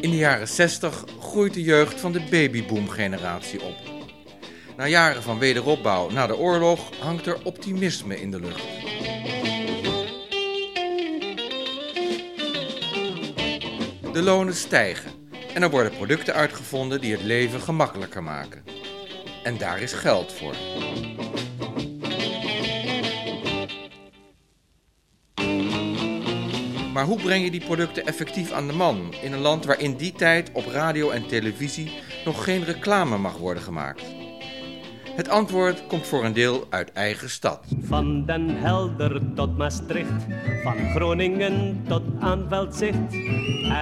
In de jaren 60 groeit de jeugd van de babyboom-generatie op. Na jaren van wederopbouw na de oorlog hangt er optimisme in de lucht. De lonen stijgen en er worden producten uitgevonden die het leven gemakkelijker maken. En daar is geld voor. Maar hoe breng je die producten effectief aan de man in een land waar in die tijd op radio en televisie nog geen reclame mag worden gemaakt? Het antwoord komt voor een deel uit eigen stad. Van Den Helder tot Maastricht, van Groningen tot aan Veldzicht.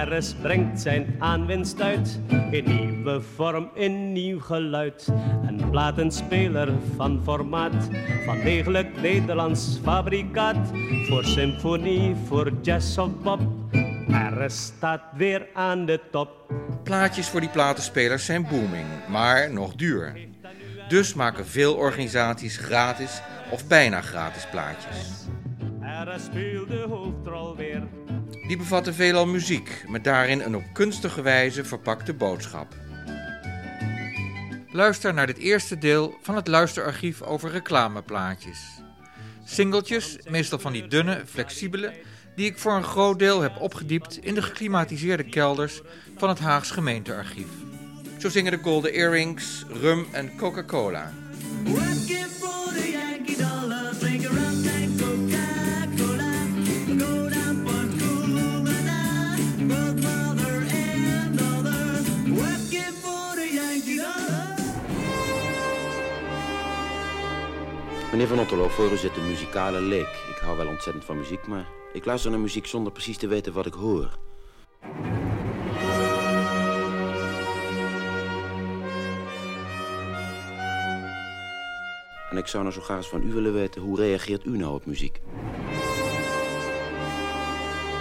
RS brengt zijn aanwinst uit, in nieuwe vorm, in nieuw geluid. Een platenspeler van formaat, van degelijk Nederlands fabrikaat. Voor symfonie, voor jazz of pop, RS staat weer aan de top. Plaatjes voor die platenspelers zijn booming, maar nog duur. Dus maken veel organisaties gratis of bijna gratis plaatjes. RS speelt de hoofdrol weer. Die bevatten veelal muziek, met daarin een op kunstige wijze verpakte boodschap. Luister naar dit eerste deel van het luisterarchief over reclameplaatjes. Singeltjes, meestal van die dunne, flexibele, die ik voor een groot deel heb opgediept in de geklimatiseerde kelders van het Haags gemeentearchief. Zo zingen de Golden Earrings, Rum en Coca-Cola. Meneer Van Otterlo, voor u zit een muzikale leek. Ik hou wel ontzettend van muziek, maar ik luister naar muziek zonder precies te weten wat ik hoor. En ik zou nou zo graag eens van u willen weten, hoe reageert u nou op muziek?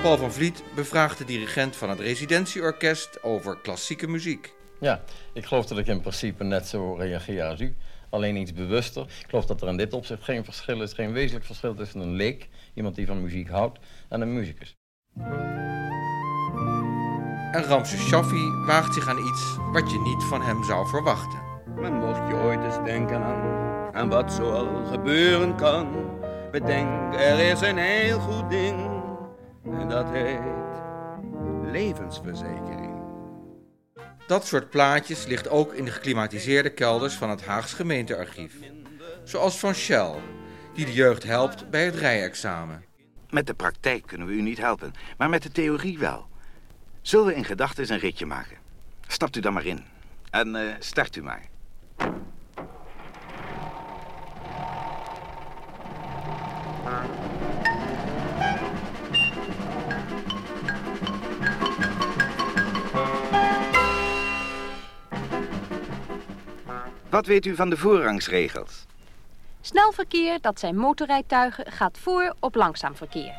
Paul van Vliet bevraagt de dirigent van het residentieorkest over klassieke muziek. Ja, ik geloof dat ik in principe net zo reageer als u. Alleen iets bewuster. Ik geloof dat er in dit opzicht geen verschil is, geen wezenlijk verschil tussen een leek, iemand die van muziek houdt, en een muzikus. En Ramses Shaffi waagt zich aan iets wat je niet van hem zou verwachten. Maar mocht je ooit eens denken aan, aan wat zoal gebeuren kan, bedenk er is een heel goed ding. En dat heet levensverzekering. Dat soort plaatjes ligt ook in de geklimatiseerde kelders van het Haags gemeentearchief. Zoals van Shell, die de jeugd helpt bij het rijexamen. Met de praktijk kunnen we u niet helpen, maar met de theorie wel. Zullen we in gedachten eens een ritje maken? Stapt u dan maar in. En eh, start u maar. Wat weet u van de voorrangsregels? Snel verkeer, dat zijn motorrijtuigen, gaat voor op langzaam verkeer.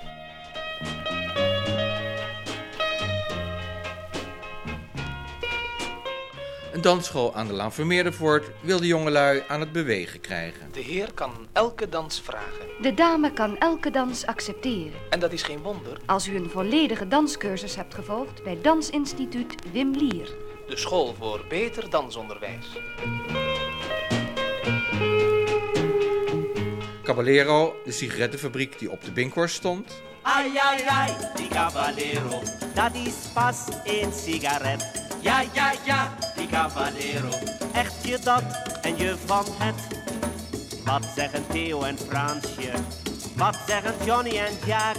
Dansschool aan de Laan Vermeerdervoort wil de jongelui aan het bewegen krijgen. De heer kan elke dans vragen. De dame kan elke dans accepteren. En dat is geen wonder. Als u een volledige danscursus hebt gevolgd bij Dansinstituut Wim Lier. De school voor beter dansonderwijs. Caballero, de sigarettenfabriek die op de Binkhorst stond. Ai, ai, ai, die Caballero, dat is pas een sigaret. Ja, ja, ja, echt je dat en je van het. Wat zeggen Theo en Fransje, wat zeggen Johnny en Jack?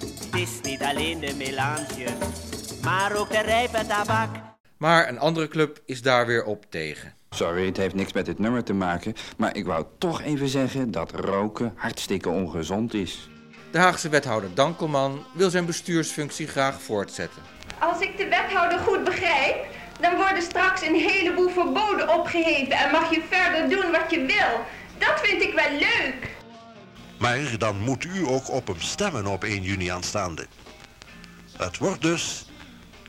Het is niet alleen de melange, maar ook de rijpe tabak. Maar een andere club is daar weer op tegen. Sorry, het heeft niks met dit nummer te maken, maar ik wou toch even zeggen dat roken hartstikke ongezond is. De Haagse wethouder Dankelman wil zijn bestuursfunctie graag voortzetten. Als ik de wethouder goed begrijp, dan worden straks een heleboel verboden opgeheven en mag je verder doen wat je wil. Dat vind ik wel leuk. Maar dan moet u ook op hem stemmen op 1 juni aanstaande. Het wordt dus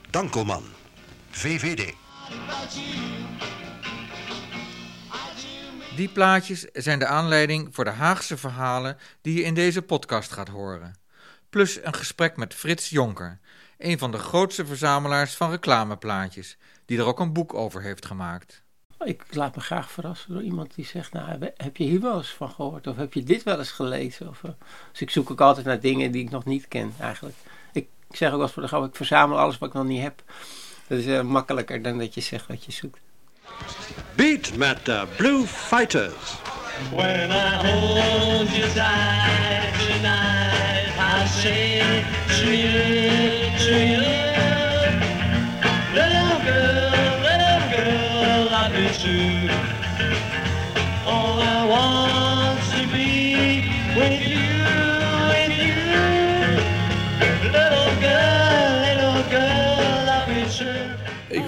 Dankelman. VVD. Die plaatjes zijn de aanleiding voor de Haagse verhalen die je in deze podcast gaat horen. Plus een gesprek met Frits Jonker, een van de grootste verzamelaars van reclameplaatjes, die er ook een boek over heeft gemaakt. Ik laat me graag verrassen door iemand die zegt, nou, heb je hier wel eens van gehoord? Of heb je dit wel eens gelezen? Of, uh, dus ik zoek ook altijd naar dingen die ik nog niet ken, eigenlijk. Ik, ik zeg ook wel eens voor de grap, ik verzamel alles wat ik nog niet heb. Dat is uh, makkelijker dan dat je zegt wat je zoekt. Beat met de Blue Fighters. When I hold you tight tonight, I say to you, to you,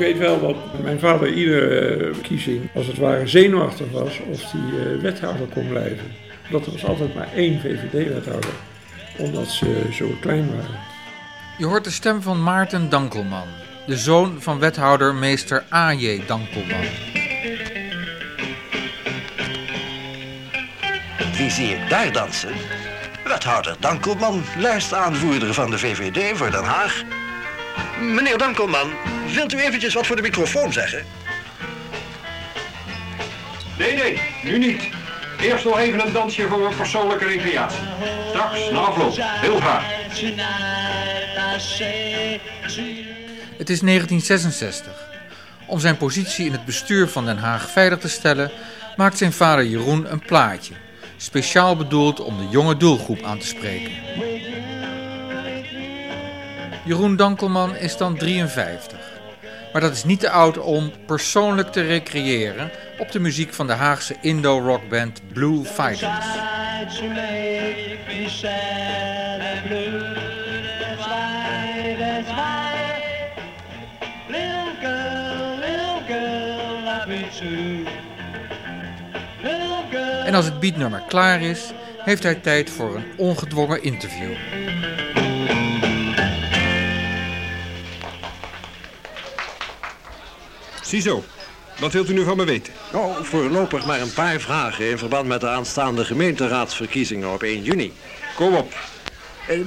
weet wel dat mijn vader iedere uh, verkiezing als het ware zenuwachtig was of hij uh, wethouder kon blijven. Dat er was altijd maar één VVD-wethouder, omdat ze zo klein waren. Je hoort de stem van Maarten Dankelman, de zoon van wethouder meester A.J. Dankelman. Wie zie ik daar dansen? Wethouder Dankelman, lijstaanvoerder van de VVD voor Den Haag. Meneer Dankelman, wilt u eventjes wat voor de microfoon zeggen? Nee, nee, nu niet. Eerst nog even een dansje voor mijn persoonlijke recreatie. Straks, na afloop, heel graag. Het is 1966. Om zijn positie in het bestuur van Den Haag veilig te stellen, maakt zijn vader Jeroen een plaatje. Speciaal bedoeld om de jonge doelgroep aan te spreken. Jeroen Dankelman is dan 53. Maar dat is niet te oud om persoonlijk te recreëren op de muziek van de Haagse Indo-rockband Blue Fighters. En als het beatnummer klaar is, heeft hij tijd voor een ongedwongen interview. Ziezo, wat wilt u nu van me weten? Nou, voorlopig maar een paar vragen in verband met de aanstaande gemeenteraadsverkiezingen op 1 juni. Kom op.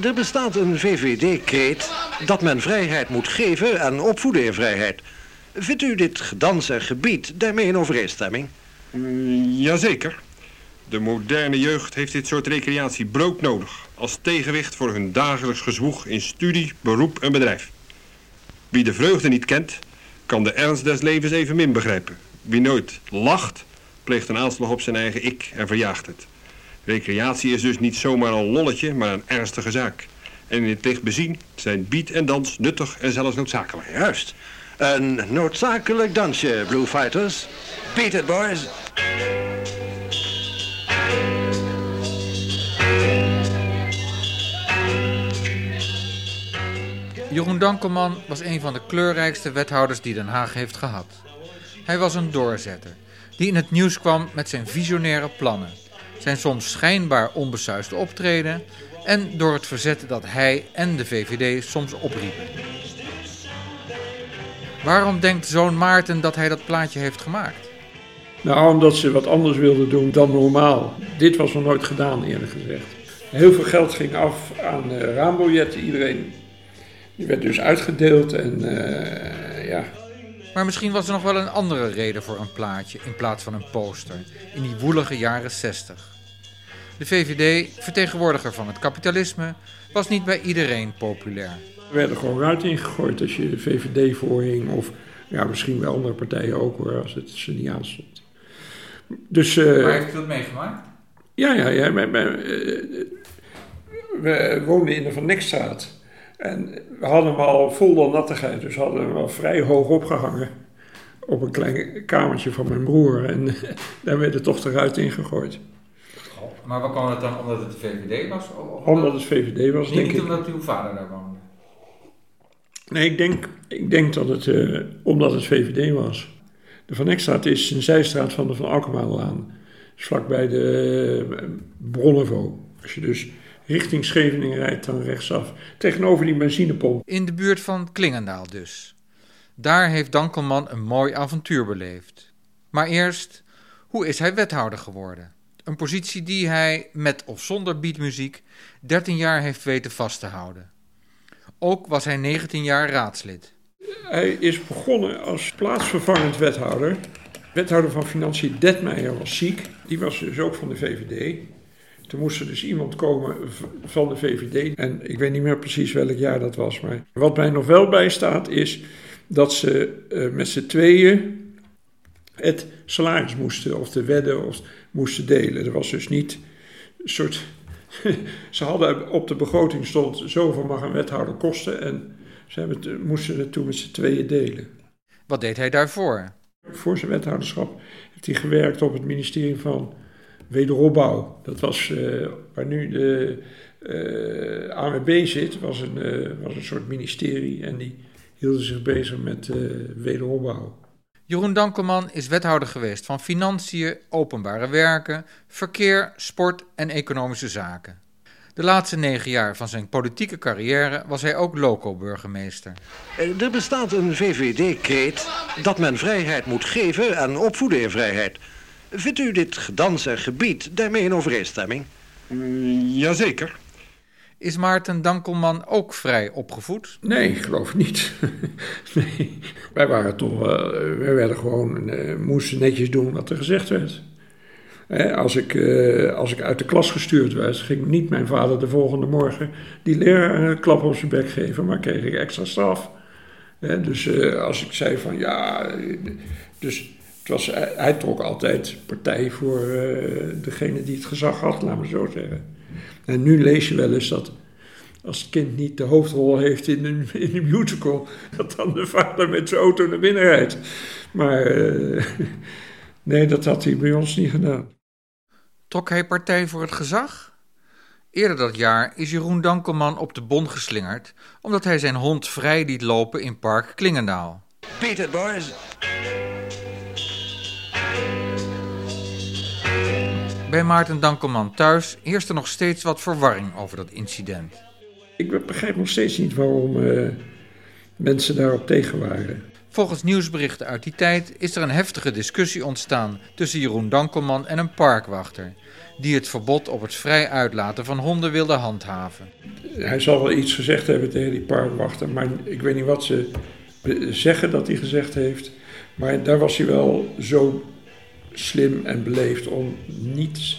Er bestaat een VVD-kreet dat men vrijheid moet geven en opvoeden in vrijheid. Vindt u dit gedans en gebied daarmee in overeenstemming? Mm, jazeker. De moderne jeugd heeft dit soort recreatie broodnodig... als tegenwicht voor hun dagelijks gezwoeg in studie, beroep en bedrijf. Wie de vreugde niet kent, kan de ernst des levens evenmin begrijpen. Wie nooit lacht, pleegt een aanslag op zijn eigen ik en verjaagt het. Recreatie is dus niet zomaar een lolletje, maar een ernstige zaak. En in het licht bezien zijn beat en dans nuttig en zelfs noodzakelijk. Juist. Een noodzakelijk dansje, Blue Fighters. Beat it, boys. Jeroen Dankelman was een van de kleurrijkste wethouders die Den Haag heeft gehad. Hij was een doorzetter, die in het nieuws kwam met zijn visionaire plannen, zijn soms schijnbaar onbesuisde optreden en door het verzet dat hij en de VVD soms opriepen. Waarom denkt zoon Maarten dat hij dat plaatje heeft gemaakt? Nou, omdat ze wat anders wilden doen dan normaal. Dit was nog nooit gedaan, eerlijk gezegd. Heel veel geld ging af aan uh, raambiljetten. Iedereen die werd dus uitgedeeld en uh, ja. Maar misschien was er nog wel een andere reden voor een plaatje in plaats van een poster in die woelige jaren 60. De VVD, vertegenwoordiger van het kapitalisme, was niet bij iedereen populair. Er werden gewoon ruit ingegooid als je de VVD voorhing of ja, misschien wel andere partijen ook hoor, als het ze niet aanstond. Dus, uh, maar heeft u dat meegemaakt? Ja, ja, ja. Mijn, mijn, uh, we woonden in de Van Nekstraat. En we hadden hem al vol door nattigheid, dus hadden we hem al vrij hoog opgehangen. Op een klein kamertje van mijn broer. En daar werd het toch eruit ingegooid. Maar waar kwam het dan? Omdat het de VVD was? Of omdat het VVD was, niet denk niet ik. omdat uw vader daar woonde? Nee, ik denk, ik denk dat het uh, omdat het VVD was. De Van Ekstraat is een zijstraat van de Van Alkemaalaan. Dus vlakbij de uh, Bronnenvo. Als je dus richting Scheveningen rijdt, dan rechtsaf. Tegenover die benzinepomp. In de buurt van Klingendaal dus. Daar heeft Dankelman een mooi avontuur beleefd. Maar eerst, hoe is hij wethouder geworden? Een positie die hij, met of zonder beatmuziek, 13 jaar heeft weten vast te houden. Ook was hij 19 jaar raadslid. Hij is begonnen als plaatsvervangend wethouder. Wethouder van Financiën Detmeijer was ziek. Die was dus ook van de VVD. Toen moest er dus iemand komen van de VVD. En ik weet niet meer precies welk jaar dat was. Maar wat mij nog wel bijstaat is dat ze eh, met z'n tweeën het salaris moesten, of de wedden, of moesten delen. Er was dus niet een soort. ze hadden op de begroting stond zoveel mag een wethouder kosten. En ze het, moesten het toen met z'n tweeën delen. Wat deed hij daarvoor? Voor zijn wethouderschap heeft hij gewerkt op het ministerie van Wederopbouw. Dat was eh, waar nu de eh AWB zit, was een, eh, was een soort ministerie en die hielden zich bezig met eh, wederopbouw. Jeroen Dankelman is wethouder geweest van Financiën, Openbare Werken, Verkeer, Sport en Economische Zaken. De laatste negen jaar van zijn politieke carrière was hij ook loco-burgemeester. Er bestaat een VVD-kreet dat men vrijheid moet geven en opvoeden in vrijheid. Vindt u dit gedans en gebied daarmee in overeenstemming? Jazeker. Is Maarten Dankelman ook vrij opgevoed? Nee, ik geloof niet. nee. Wij waren toch, eh, wij werden gewoon, eh, moesten netjes doen wat er gezegd werd. Hè, als, ik, eh, als ik uit de klas gestuurd werd, ging niet mijn vader de volgende morgen die leraar een klap op zijn bek geven, maar kreeg ik extra straf. Hè, dus eh, als ik zei van ja, eh, dus het was, hij, trok altijd partij voor eh, degene die het gezag had, laat maar zo zeggen. En nu lees je wel eens dat als het kind niet de hoofdrol heeft in een, in een musical, dat dan de vader met zijn auto naar binnen rijdt. Maar eh, nee, dat had hij bij ons niet gedaan. Trok hij partij voor het gezag? Eerder dat jaar is Jeroen Dankelman op de bon geslingerd omdat hij zijn hond vrij liet lopen in park Klingendaal. Beat it, Bij Maarten Dankelman thuis heerst er nog steeds wat verwarring over dat incident. Ik begrijp nog steeds niet waarom eh, mensen daarop tegen waren. Volgens nieuwsberichten uit die tijd is er een heftige discussie ontstaan tussen Jeroen Dankelman en een parkwachter, die het verbod op het vrij uitlaten van honden wilde handhaven. Hij zal wel iets gezegd hebben tegen die parkwachter, maar ik weet niet wat ze zeggen dat hij gezegd heeft. Maar daar was hij wel zo slim en beleefd om niet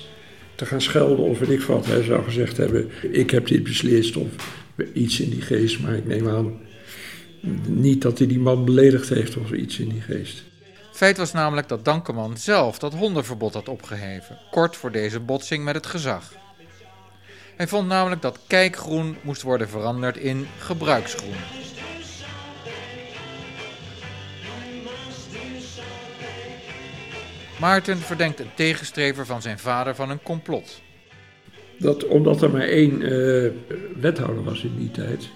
te gaan schelden of weet ik wat. Hij zou gezegd hebben, ik heb dit beslist of iets in die geest, maar ik neem aan niet dat hij die man beledigd heeft of iets in die geest. Feit was namelijk dat Dankelman zelf dat hondenverbod had opgeheven, kort voor deze botsing met het gezag. Hij vond namelijk dat kijkgroen moest worden veranderd in gebruiksgroen. Maarten verdenkt een tegenstrever van zijn vader van een complot. Dat omdat er maar één eh, wethouder was in die tijd,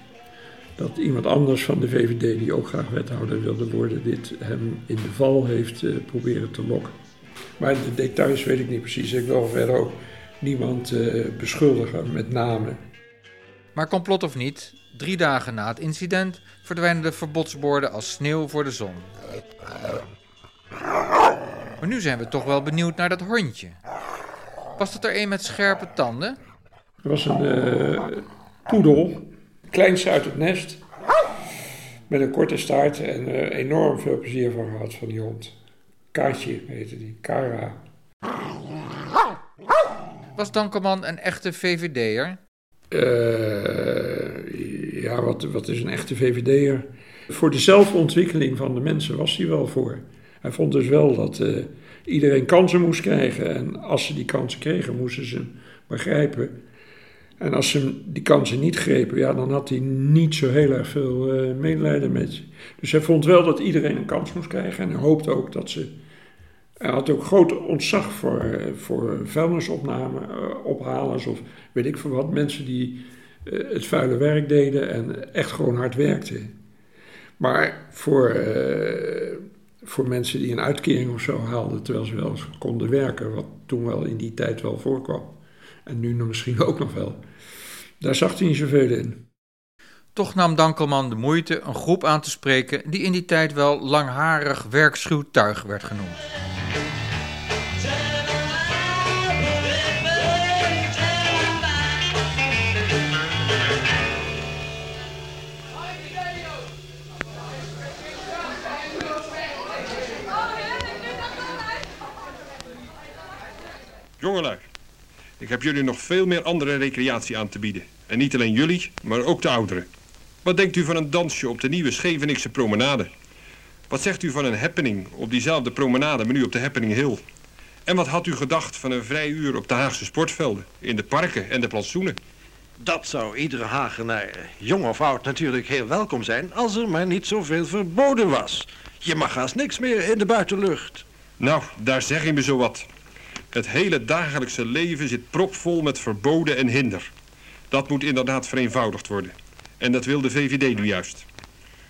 dat iemand anders van de VVD, die ook graag wethouder wilde worden, dit hem in de val heeft eh, proberen te lokken. Maar de details weet ik niet precies. Ik wil verder ook niemand eh, beschuldigen met name. Maar complot of niet, drie dagen na het incident verdwijnen de verbodsborden als sneeuw voor de zon. Maar nu zijn we toch wel benieuwd naar dat hondje. Was dat er een met scherpe tanden? Er was een eh poedel, kleinste uit het nest, met een korte staart en eh, enorm veel plezier van gehad van die hond. Kaatje heette die, Kara. Was Dankelman een echte VVD'er? Eh, ja, wat, wat is een echte VVD'er? Voor de zelfontwikkeling van de mensen was hij wel voor. Hij vond dus wel dat eh, iedereen kansen moest krijgen. En als ze die kansen kregen, moesten ze hem begrijpen. En als ze die kansen niet grepen, ja, dan had hij niet zo heel erg veel eh, medelijden met ze. Dus hij vond wel dat iedereen een kans moest krijgen. En hij hoopte ook dat ze. Hij had ook groot ontzag voor, eh, voor vuilnisopname, ophalers of weet ik veel wat. Mensen die het vuile werk deden en echt gewoon hard werkten. Maar voor, voor mensen die een uitkering of zo haalden terwijl ze wel konden werken, wat toen wel in die tijd wel voorkwam, en nu misschien ook nog wel, daar zag hij niet zoveel in. Toch nam Dankelman de moeite een groep aan te spreken die in die tijd wel langharig werkschuw tuig werd genoemd. Jongelui, ik heb jullie nog veel meer andere recreatie aan te bieden. En niet alleen jullie, maar ook de ouderen. Wat denkt u van een dansje op de nieuwe Scheveningse promenade? Wat zegt u van een happening op diezelfde promenade, maar nu op de Happening Hill? En wat had u gedacht van een vrij uur op de Haagse sportvelden, in de parken en de plantsoenen? Dat zou iedere Hagenaar, jong of oud, natuurlijk heel welkom zijn... als er maar niet zoveel verboden was. Je mag haast niks meer in de buitenlucht. Nou, daar zeg je me zo wat. Het hele dagelijkse leven zit propvol met verboden en hinder. Dat moet inderdaad vereenvoudigd worden. En dat wil de VVD nu juist.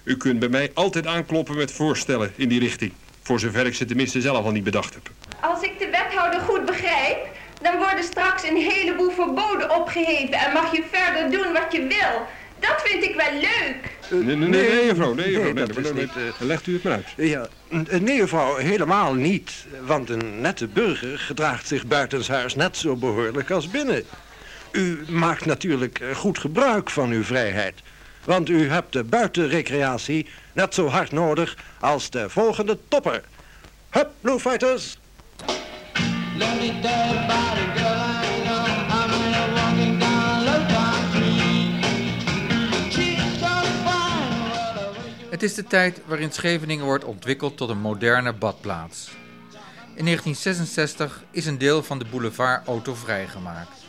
U kunt bij mij altijd aankloppen met voorstellen in die richting. Voor zover ik ze tenminste zelf al niet bedacht heb. Als ik de wethouder goed begrijp, dan worden straks een heleboel verboden opgeheven en mag je verder doen wat je wil. Dat vind ik wel leuk. Nee, nee, nee, nee, juffrouw, nee, juffrouw, nee, dat nee, is nee, niet, eh, Legt u het maar uit. Ja, n- nee, mevrouw, helemaal niet. Want een nette burger gedraagt zich buitenshuis net zo behoorlijk als binnen. U maakt natuurlijk eh, goed gebruik van uw vrijheid. Want u hebt de buitenrecreatie net zo hard nodig als de volgende topper. Hup, Blue Fighters! Let me Het is de tijd waarin Scheveningen wordt ontwikkeld tot een moderne badplaats. In 1966 is een deel van de boulevard autovrij gemaakt.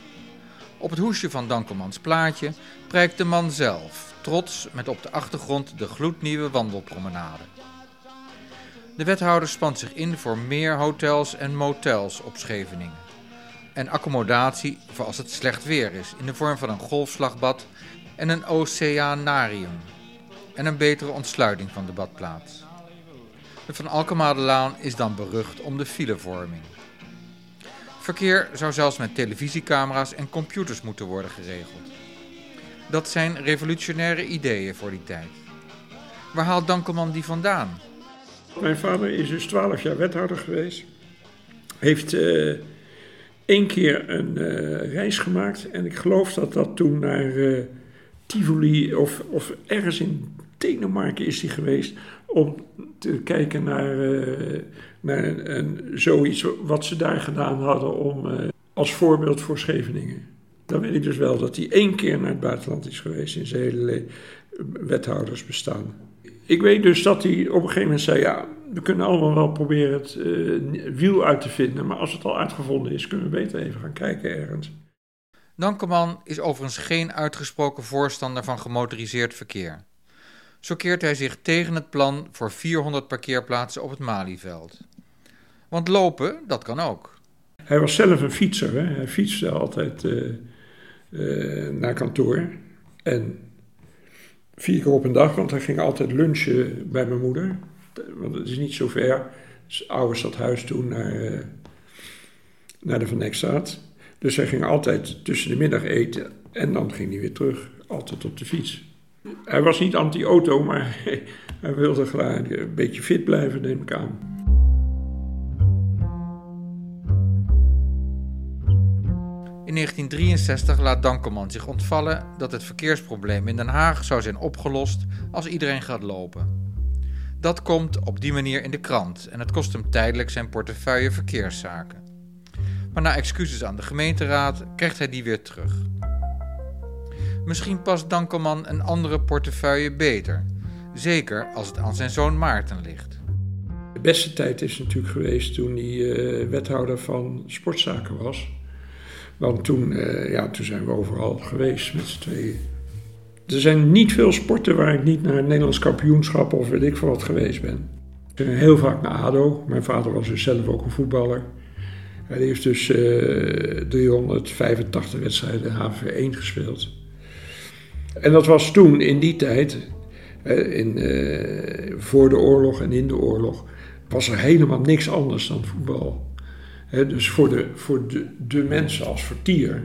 Op het hoesje van Dankelmans plaatje prijkt de man zelf, trots met op de achtergrond de gloednieuwe wandelpromenade. De wethouder spant zich in voor meer hotels en motels op Scheveningen. En accommodatie voor als het slecht weer is, in de vorm van een golfslagbad en een oceanarium. En een betere ontsluiting van de badplaats. De Van Alkemadelaan is dan berucht om de filevorming. Verkeer zou zelfs met televisiecamera's en computers moeten worden geregeld. Dat zijn revolutionaire ideeën voor die tijd. Waar haalt Dankelman die vandaan? Mijn vader is dus 12 jaar wethouder geweest. Heeft eh één keer een eh, reis gemaakt. En ik geloof dat dat toen naar eh, Tivoli of, of ergens in Denemarken is hij geweest. Om te kijken naar, eh, naar een, zoiets wat ze daar gedaan hadden om, eh, als voorbeeld voor Scheveningen. Dan weet ik dus wel dat hij één keer naar het buitenland is geweest in zijn hele le- wethoudersbestaan. Ik weet dus dat hij op een gegeven moment zei: Ja, we kunnen allemaal wel proberen het eh, wiel uit te vinden. Maar als het al uitgevonden is, kunnen we beter even gaan kijken ergens. Dankelman is overigens geen uitgesproken voorstander van gemotoriseerd verkeer. Zo keert hij zich tegen het plan voor 400 parkeerplaatsen op het Malieveld. Want lopen, dat kan ook. Hij was zelf een fietser. Hè? Hij fietste altijd eh, eh, naar kantoor. En vier keer op een dag, want hij ging altijd lunchen bij mijn moeder. Want het is niet zo ver. Het is oude stadhuis toen naar, eh, naar de Van Ekstraat. Dus hij ging altijd tussen de middag eten en dan ging hij weer terug. Altijd op de fiets. Hij was niet anti-auto, maar hij wilde graag een beetje fit blijven, neem ik aan. In 1963 laat Dankelman zich ontvallen dat het verkeersprobleem in Den Haag zou zijn opgelost als iedereen gaat lopen. Dat komt op die manier in de krant en het kost hem tijdelijk zijn portefeuille verkeerszaken. Maar na excuses aan de gemeenteraad krijgt hij die weer terug. Misschien past Dankelman een andere portefeuille beter, zeker als het aan zijn zoon Maarten ligt. De beste tijd is natuurlijk geweest toen hij eh, wethouder van sportzaken was. Want toen, eh, ja, toen zijn we overal geweest met z'n tweeën. Er zijn niet veel sporten waar ik niet naar het Nederlands kampioenschap of weet ik veel wat geweest ben. Ik ben heel vaak naar ADO. Mijn vader was dus zelf ook een voetballer. Hij heeft dus eh 385 wedstrijden HV1 gespeeld. En dat was toen, in die tijd, in, eh, voor de oorlog en in de oorlog, was er helemaal niks anders dan voetbal. Dus voor, de, voor de, de mensen als vertier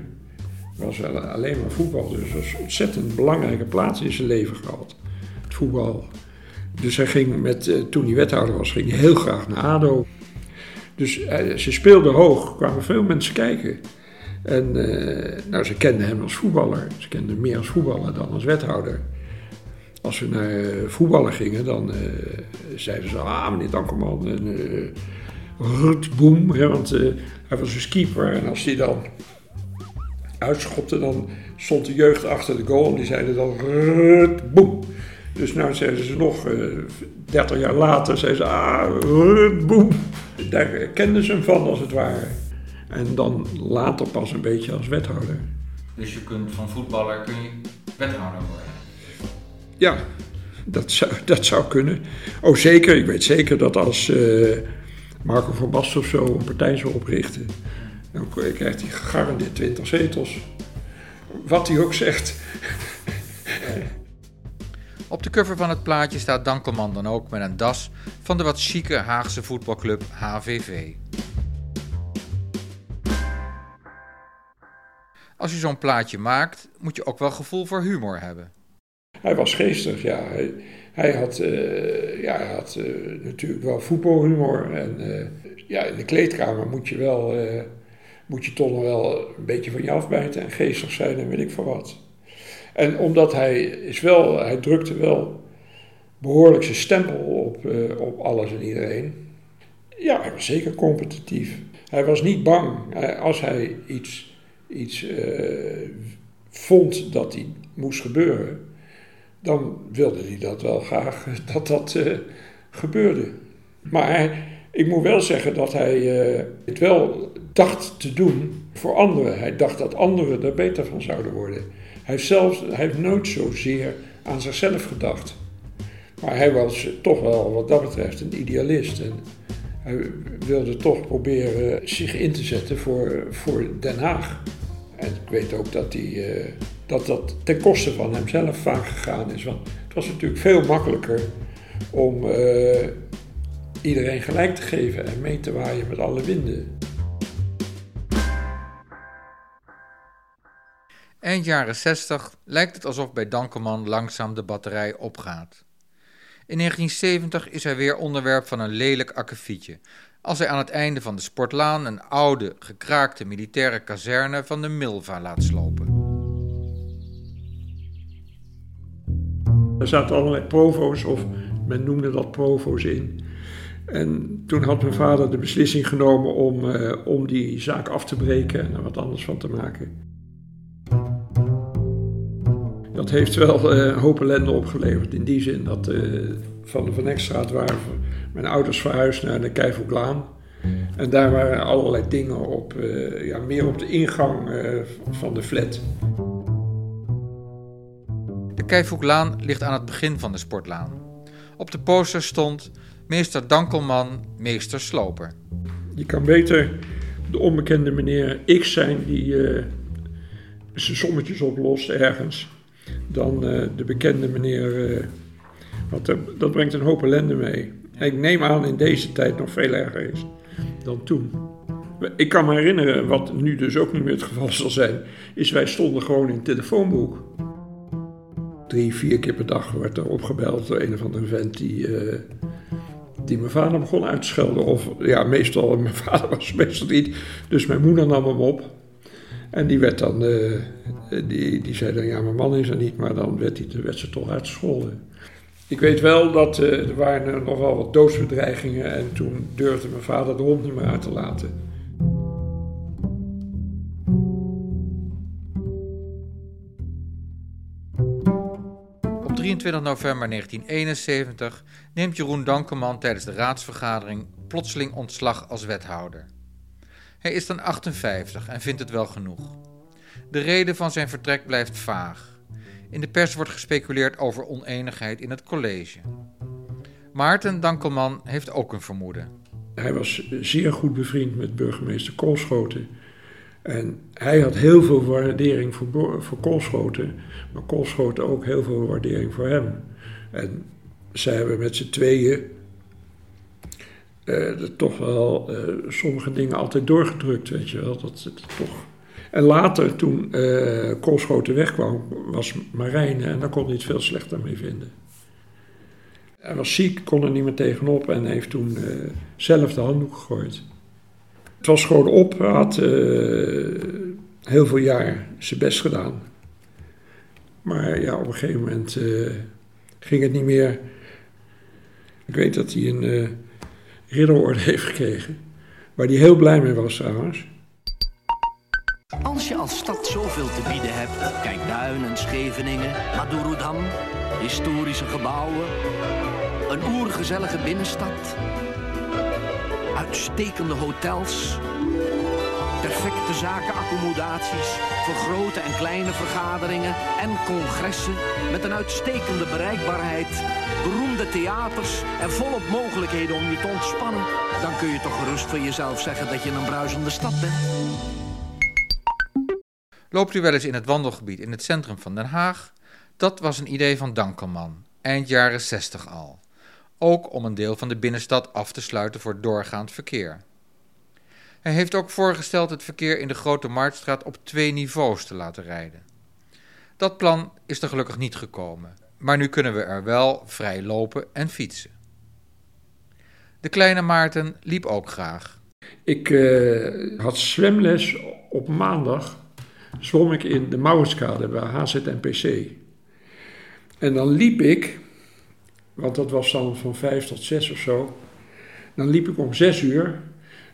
was wel alleen maar voetbal. Dus dat een ontzettend belangrijke plaats in zijn leven gehad. Het voetbal. Dus hij ging met, eh, toen hij wethouder was, ging hij heel graag naar ADO. Dus eh, ze speelden hoog, kwamen veel mensen kijken. En eh, nou, ze kenden hem als voetballer. Ze kenden hem meer als voetballer dan als wethouder. Als we naar eh, voetballen gingen, dan eh, zeiden ze... Ah, meneer Dankelman, en uh, want hij was dus keeper. En als hij dan uitschopte, dan stond de jeugd achter de goal. En die zeiden dan Rutboem. Dus nou zeiden ze nog, eh 30 jaar later, zeiden ze... Ah, Rutboem. Daar kenden ze hem van, als het ware. En dan later pas een beetje als wethouder. Dus je kunt van voetballer kun je wethouder worden. Ja, dat zou, dat zou kunnen. Oh, zeker. Ik weet zeker dat als eh, Marco van Basten of zo een partij zou oprichten, dan krijgt hij gegarandeerd 20 zetels. Wat hij ook zegt. Op de cover van het plaatje staat Dankelman dan ook met een das van de wat chique Haagse voetbalclub HVV. Als je zo'n plaatje maakt, moet je ook wel gevoel voor humor hebben. Hij was geestig, ja. Hij, hij had, eh, ja, hij had eh, natuurlijk wel voetbalhumor. En eh, ja, in de kleedkamer moet je wel, moet je toch nog wel een beetje van je afbijten en geestig zijn en weet ik van wat. En omdat hij is wel, hij drukte wel behoorlijk zijn stempel op, op alles en iedereen. Ja, hij was zeker competitief. Hij was niet bang. Als hij iets, iets eh, vond dat hij moest gebeuren, dan wilde hij dat wel graag dat dat eh, gebeurde. Maar ik moet wel zeggen dat hij eh, het wel dacht te doen voor anderen. Hij dacht dat anderen er beter van zouden worden. Hij heeft, zelfs, heeft nooit zozeer aan zichzelf gedacht. Maar hij was toch wel wat dat betreft een idealist. En hij wilde toch proberen zich in te zetten voor, voor Den Haag. Ik weet ook dat, hij, eh, dat dat ten koste van hemzelf vaak gegaan is. Want het was natuurlijk veel makkelijker om eh, iedereen gelijk te geven en mee te waaien met alle winden. Eind jaren 60 lijkt het alsof bij Dankelman langzaam de batterij opgaat. In 1970 is hij weer onderwerp van een lelijk akkefietje, als hij aan het einde van de Sportlaan een oude, gekraakte militaire kazerne van de Milva laat slopen. Er zaten allerlei provo's, of men noemde dat provo's in. En toen had mijn vader de beslissing genomen om, eh, om die zaak af te breken en er wat anders van te maken. Dat heeft wel een hoop ellende opgeleverd. In die zin dat eh, van de Van Ekstraat waren mijn ouders verhuisd naar de Keivoklaan. En daar waren allerlei dingen op, eh, ja, meer op de ingang eh, van de flat. De Keivoeklaan ligt aan het begin van de Sportlaan. Op de poster stond meester Dankelman, meester Sloper. Je kan beter de onbekende meneer X zijn die eh, zijn sommetjes oplost ergens, dan de bekende meneer. Eh, want dat, dat brengt een hoop ellende mee. En ik neem aan in deze tijd nog veel erger is dan toen. Ik kan me herinneren, wat nu dus ook niet meer het geval zal zijn, is wij stonden gewoon in het telefoonboek. Drie, vier keer per dag werd er opgebeld door een of andere vent die, eh, die mijn vader begon uit te schelden. Of ja, meestal, mijn vader was meestal niet. Dus mijn moeder nam hem op. En die werd dan, eh, die, die zei dan, ja, mijn man is er niet, maar dan werd, hij, werd ze toch uitgescholden. Ik weet wel dat eh, er waren nog wel wat doodsbedreigingen en toen durfde mijn vader de hond niet meer uit te laten. Op 23 november 1971 neemt Jeroen Dankelman tijdens de raadsvergadering plotseling ontslag als wethouder. Hij is dan 58 en vindt het wel genoeg. De reden van zijn vertrek blijft vaag. In de pers wordt gespeculeerd over oneenigheid in het college. Maarten Dankelman heeft ook een vermoeden. Hij was zeer goed bevriend met burgemeester Koolschoten. En hij had heel veel waardering voor, voor Koolschoten, maar Koolschoten ook heel veel waardering voor hem. En zij hebben met z'n tweeën eh, toch wel eh, sommige dingen altijd doorgedrukt, weet je wel. Dat het toch... En later, toen uh, Koolschoten wegkwam, was Marijne en daar kon hij het veel slechter mee vinden. Hij was ziek, kon er niet meer tegenop en heeft toen uh, zelf de handdoek gegooid. Het was gewoon op, hij had uh, heel veel jaar zijn best gedaan. Maar ja, op een gegeven moment ging het niet meer. Ik weet dat hij een ridderorde heeft gekregen, waar hij heel blij mee was trouwens. Als je als stad zoveel te bieden hebt, kijk Duinen, Scheveningen, Madurodam, historische gebouwen, een oergezellige binnenstad, uitstekende hotels, perfecte zakenaccommodaties voor grote en kleine vergaderingen en congressen met een uitstekende bereikbaarheid, beroemde theaters en volop mogelijkheden om je te ontspannen, dan kun je toch gerust van jezelf zeggen dat je een bruisende stad bent. Loopt u wel eens in het wandelgebied in het centrum van Den Haag? Dat was een idee van Dankelman, eind jaren 60 al. Ook om een deel van de binnenstad af te sluiten voor doorgaand verkeer. Hij heeft ook voorgesteld het verkeer in de Grote Marktstraat op twee niveaus te laten rijden. Dat plan is er gelukkig niet gekomen, maar nu kunnen we er wel vrij lopen en fietsen. De kleine Maarten liep ook graag. Ik uh, had zwemles op maandag zwom ik in de Mouwenskade bij HZNPC. En dan liep ik, want dat was dan van vijf tot zes of zo. Dan liep ik om zes uur,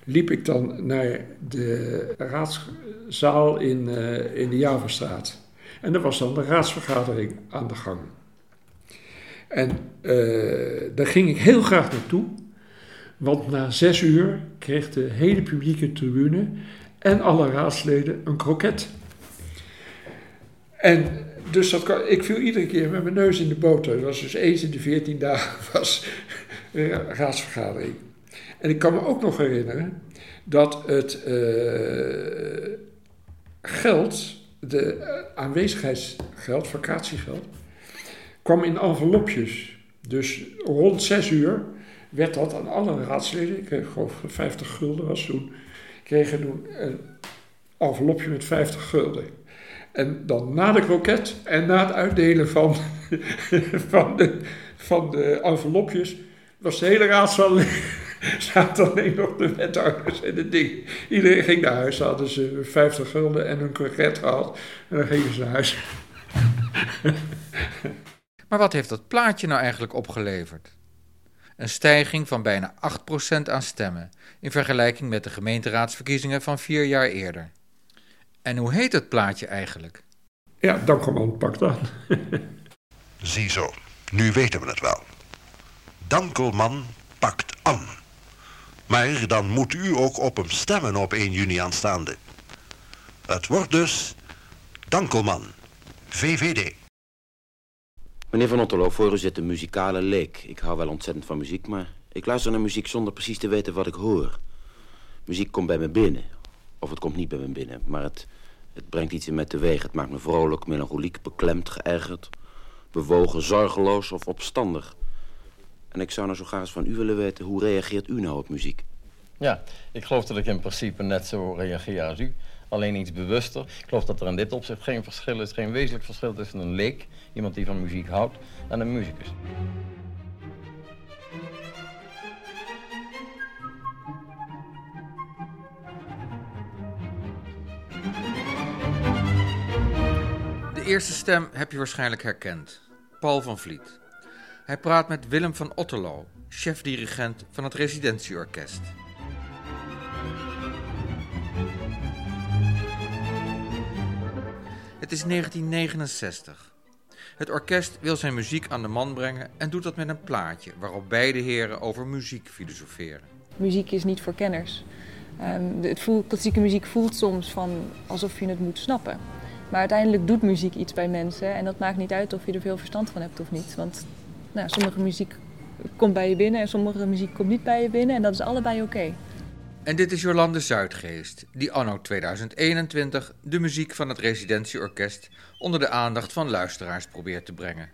liep ik dan naar de raadszaal in, uh, in de Javastraat. En er was dan de raadsvergadering aan de gang. En uh, daar ging ik heel graag naartoe, want na zes uur kreeg de hele publieke tribune en alle raadsleden een kroket. En dus dat ik viel iedere keer met mijn neus in de boter. Dat was dus eens in de veertien dagen was raadsvergadering. En ik kan me ook nog herinneren dat het uh, geld, de aanwezigheidsgeld, vakatiegeld, kwam in envelopjes. Dus rond zes uur werd dat aan alle raadsleden, ik kreeg geloof 50 gulden was toen, kregen toen een envelopje met 50 gulden. En dan na de kroket en na het uitdelen van, van, de, van de envelopjes was de hele raadzaal zaten alleen nog de wethouders en de ding. Iedereen ging naar huis, hadden ze 50 gulden en een kroket gehad en dan gingen ze naar huis. maar wat heeft dat plaatje nou eigenlijk opgeleverd? Een stijging van bijna 8% aan stemmen in vergelijking met de gemeenteraadsverkiezingen van vier jaar eerder. En hoe heet het plaatje eigenlijk? Ja, Dankelman pakt aan. Ziezo, nu weten we het wel. Dankelman pakt aan. Maar dan moet u ook op hem stemmen op 1 juni aanstaande. Het wordt dus Dankelman, VVD. Meneer Van Otterlo, voor u zit een muzikale leek. Ik hou wel ontzettend van muziek, maar ik luister naar muziek zonder precies te weten wat ik hoor. Muziek komt bij me binnen, of het komt niet bij me binnen, maar het, het brengt iets in mij teweeg. Het maakt me vrolijk, melancholiek, beklemd, geërgerd, bewogen, zorgeloos of opstandig. En ik zou nou zo graag eens van u willen weten, hoe reageert u nou op muziek? Ja, ik geloof dat ik in principe net zo reageer als u. Alleen iets bewuster. Ik geloof dat er in dit opzicht geen verschil is, geen wezenlijk verschil tussen een leek, iemand die van muziek houdt, en een muzikus. De eerste stem heb je waarschijnlijk herkend. Paul van Vliet. Hij praat met Willem van Otterlo, chef-dirigent van het residentieorkest. Het is 1969. Het orkest wil zijn muziek aan de man brengen en doet dat met een plaatje waarop beide heren over muziek filosoferen. Muziek is niet voor kenners. Um, het voelt, klassieke muziek voelt soms van alsof je het moet snappen. Maar uiteindelijk doet muziek iets bij mensen en dat maakt niet uit of je er veel verstand van hebt of niet. Want nou, sommige muziek komt bij je binnen en sommige muziek komt niet bij je binnen en dat is allebei oké. En dit is Jolande Zuidgeest, die anno 2021 de muziek van het residentieorkest onder de aandacht van luisteraars probeert te brengen.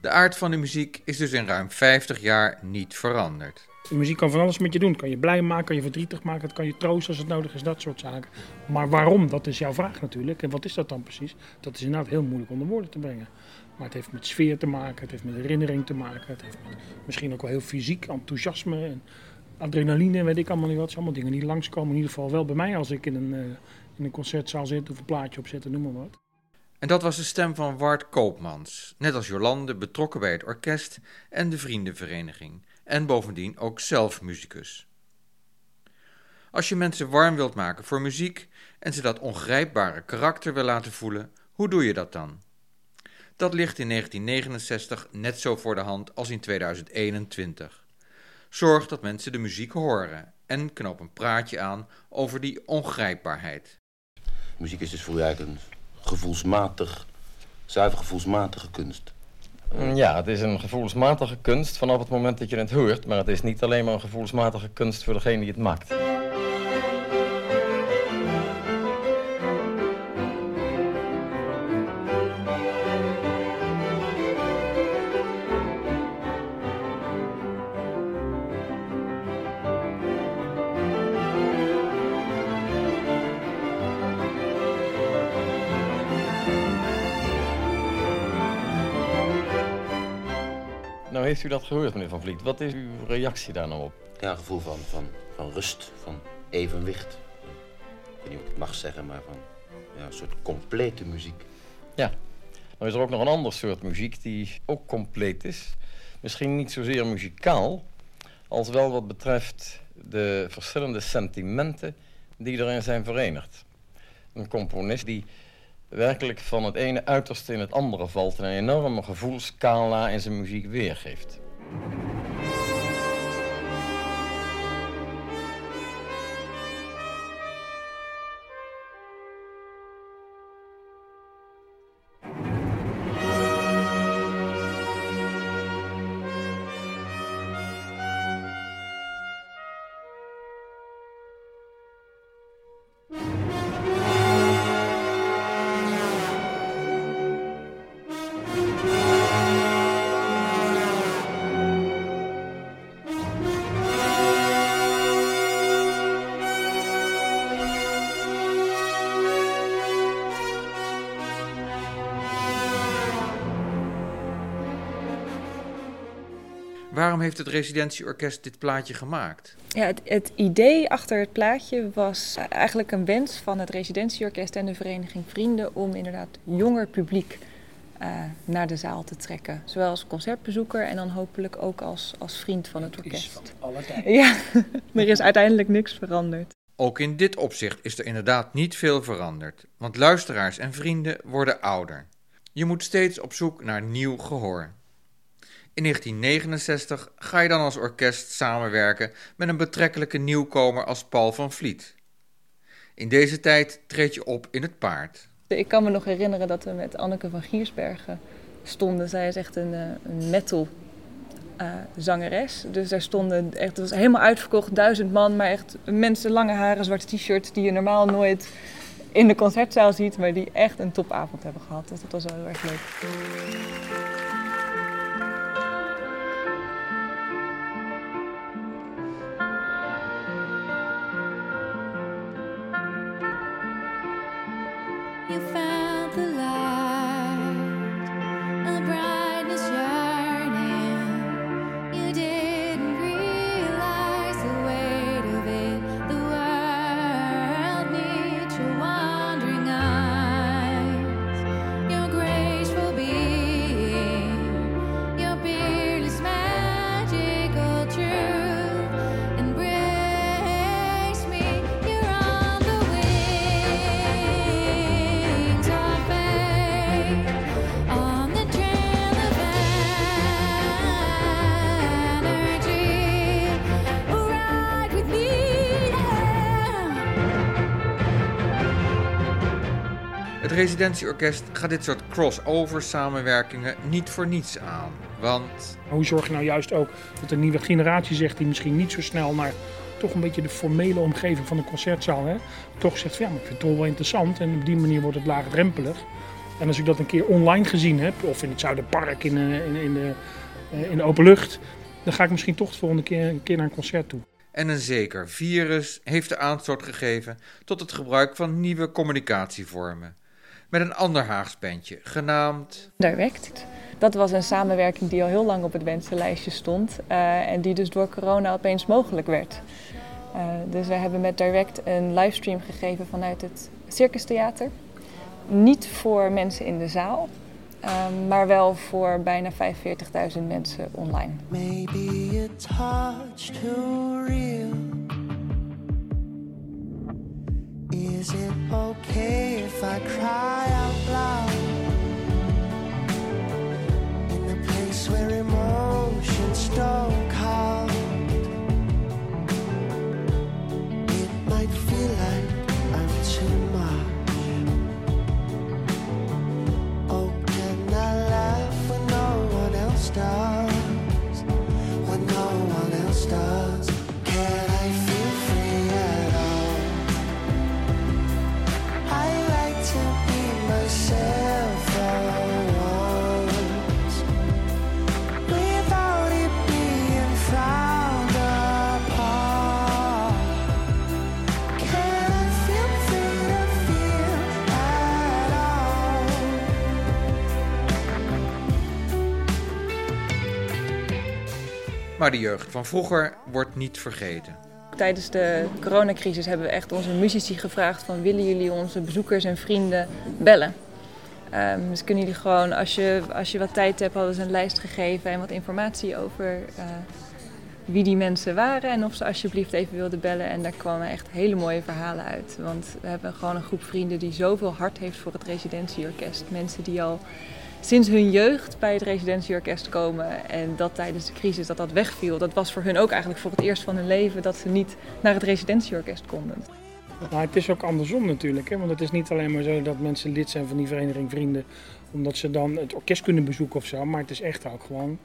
De aard van de muziek is dus in ruim 50 jaar niet veranderd. De muziek kan van alles met je doen. Kan je blij maken, kan je verdrietig maken, het kan je troosten als het nodig is, dat soort zaken. Maar waarom, dat is jouw vraag natuurlijk. En wat is dat dan precies? Dat is inderdaad heel moeilijk onder woorden te brengen. Maar het heeft met sfeer te maken, het heeft met herinnering te maken. Het heeft misschien ook wel heel fysiek enthousiasme en adrenaline en weet ik allemaal niet wat. Allemaal dingen die langskomen. In ieder geval wel bij mij als ik in een, eh, in een concertzaal zit of een plaatje opzet, noem maar wat. En dat was de stem van Wart Koopmans, net als Jolande betrokken bij het orkest en de vriendenvereniging. En bovendien ook zelf muzikus. Als je mensen warm wilt maken voor muziek en ze dat ongrijpbare karakter wil laten voelen, hoe doe je dat dan? Dat ligt in 1969 net zo voor de hand als in 2021. Zorg dat mensen de muziek horen en knoop een praatje aan over die ongrijpbaarheid. Muziek is dus voor u eigenlijk een gevoelsmatig, zuiver gevoelsmatige kunst. Mm, Ja, het is een gevoelsmatige kunst vanaf het moment dat je het hoort, maar het is niet alleen maar een gevoelsmatige kunst voor degene die het maakt. Heeft u dat gehoord, meneer Van Vliet? Wat is uw reactie daar nou op? Ja, een gevoel van, van, van rust, van evenwicht. Ik weet niet of ik het mag zeggen, maar van ja, een soort complete muziek. Ja, nou is er ook nog een ander soort muziek die ook compleet is. Misschien niet zozeer muzikaal, als wel wat betreft de verschillende sentimenten die erin zijn verenigd. Een componist die werkelijk van het ene uiterste in het andere valt en een enorme gevoelskala in zijn muziek weergeeft. Heeft het residentieorkest dit plaatje gemaakt? Ja, het, het idee achter het plaatje was eigenlijk een wens van het residentieorkest en de vereniging Vrienden om inderdaad jonger publiek eh, naar de zaal te trekken. Zowel als concertbezoeker en dan hopelijk ook als, als vriend van het orkest. alle tijden. Ja, er is uiteindelijk niks veranderd. Ook in dit opzicht is er inderdaad niet veel veranderd, want luisteraars en vrienden worden ouder. Je moet steeds op zoek naar nieuw gehoor. In 1969 ga je dan als orkest samenwerken met een betrekkelijke nieuwkomer als Paul van Vliet. In deze tijd treed je op in het paard. Ik kan me nog herinneren dat we met Anneke van Giersbergen stonden. Zij is echt een, eh, een metal eh, zangeres. Dus daar stonden echt, het was helemaal uitverkocht, duizend man, maar echt mensen, lange haren, zwarte t-shirts die je normaal nooit in de concertzaal ziet, maar die echt een topavond hebben gehad. Dus dat was wel heel erg leuk. Residentieorkest gaat dit soort crossover samenwerkingen niet voor niets aan, want Hoe zorg je nou juist ook dat een nieuwe generatie zegt die misschien niet zo snel naar toch een beetje de formele omgeving van de concertzaal, hè, toch zegt van ja, maar ik vind het toch wel interessant en op die manier wordt het laagdrempelig. En als ik dat een keer online gezien heb, of in het Zuiderpark in, eh, in, in, de, eh, in de open lucht, dan ga ik misschien toch de volgende keer een keer naar een concert toe. En een zeker virus heeft de aanstoot gegeven tot het gebruik van nieuwe communicatievormen. Met een ander Haags bandje, genaamd Direct. Dat was een samenwerking die al heel lang op het wensenlijstje stond eh, en die dus door corona opeens mogelijk werd. Eh, dus we hebben met Direct een livestream gegeven vanuit het Circus Theater. Niet voor mensen in de zaal, eh, maar wel voor bijna 45.000 mensen online. Maybe a touch too real. Is it okay if I cry out loud? In the place where emotions don't count. It might feel like I'm too much. Oh, can I laugh when no one else does? Maar de jeugd van vroeger wordt niet vergeten. Tijdens de coronacrisis hebben we echt onze muzici gevraagd van willen jullie onze bezoekers en vrienden bellen? Ehm, dus kunnen jullie gewoon, als je, als je wat tijd hebt, hadden ze een lijst gegeven en wat informatie over eh, wie die mensen waren en of ze alsjeblieft even wilden bellen. En daar kwamen echt hele mooie verhalen uit. Want we hebben gewoon een groep vrienden die zoveel hart heeft voor het residentieorkest. Mensen die al sinds hun jeugd bij het residentieorkest komen en dat tijdens de crisis dat dat wegviel. Dat was voor hun ook eigenlijk voor het eerst van hun leven dat ze niet naar het residentieorkest konden. Maar het is ook andersom natuurlijk. Hè? Want het is niet alleen maar zo dat mensen lid zijn van die vereniging Vrienden. omdat ze dan het orkest kunnen bezoeken of zo. Maar het is echt ook gewoon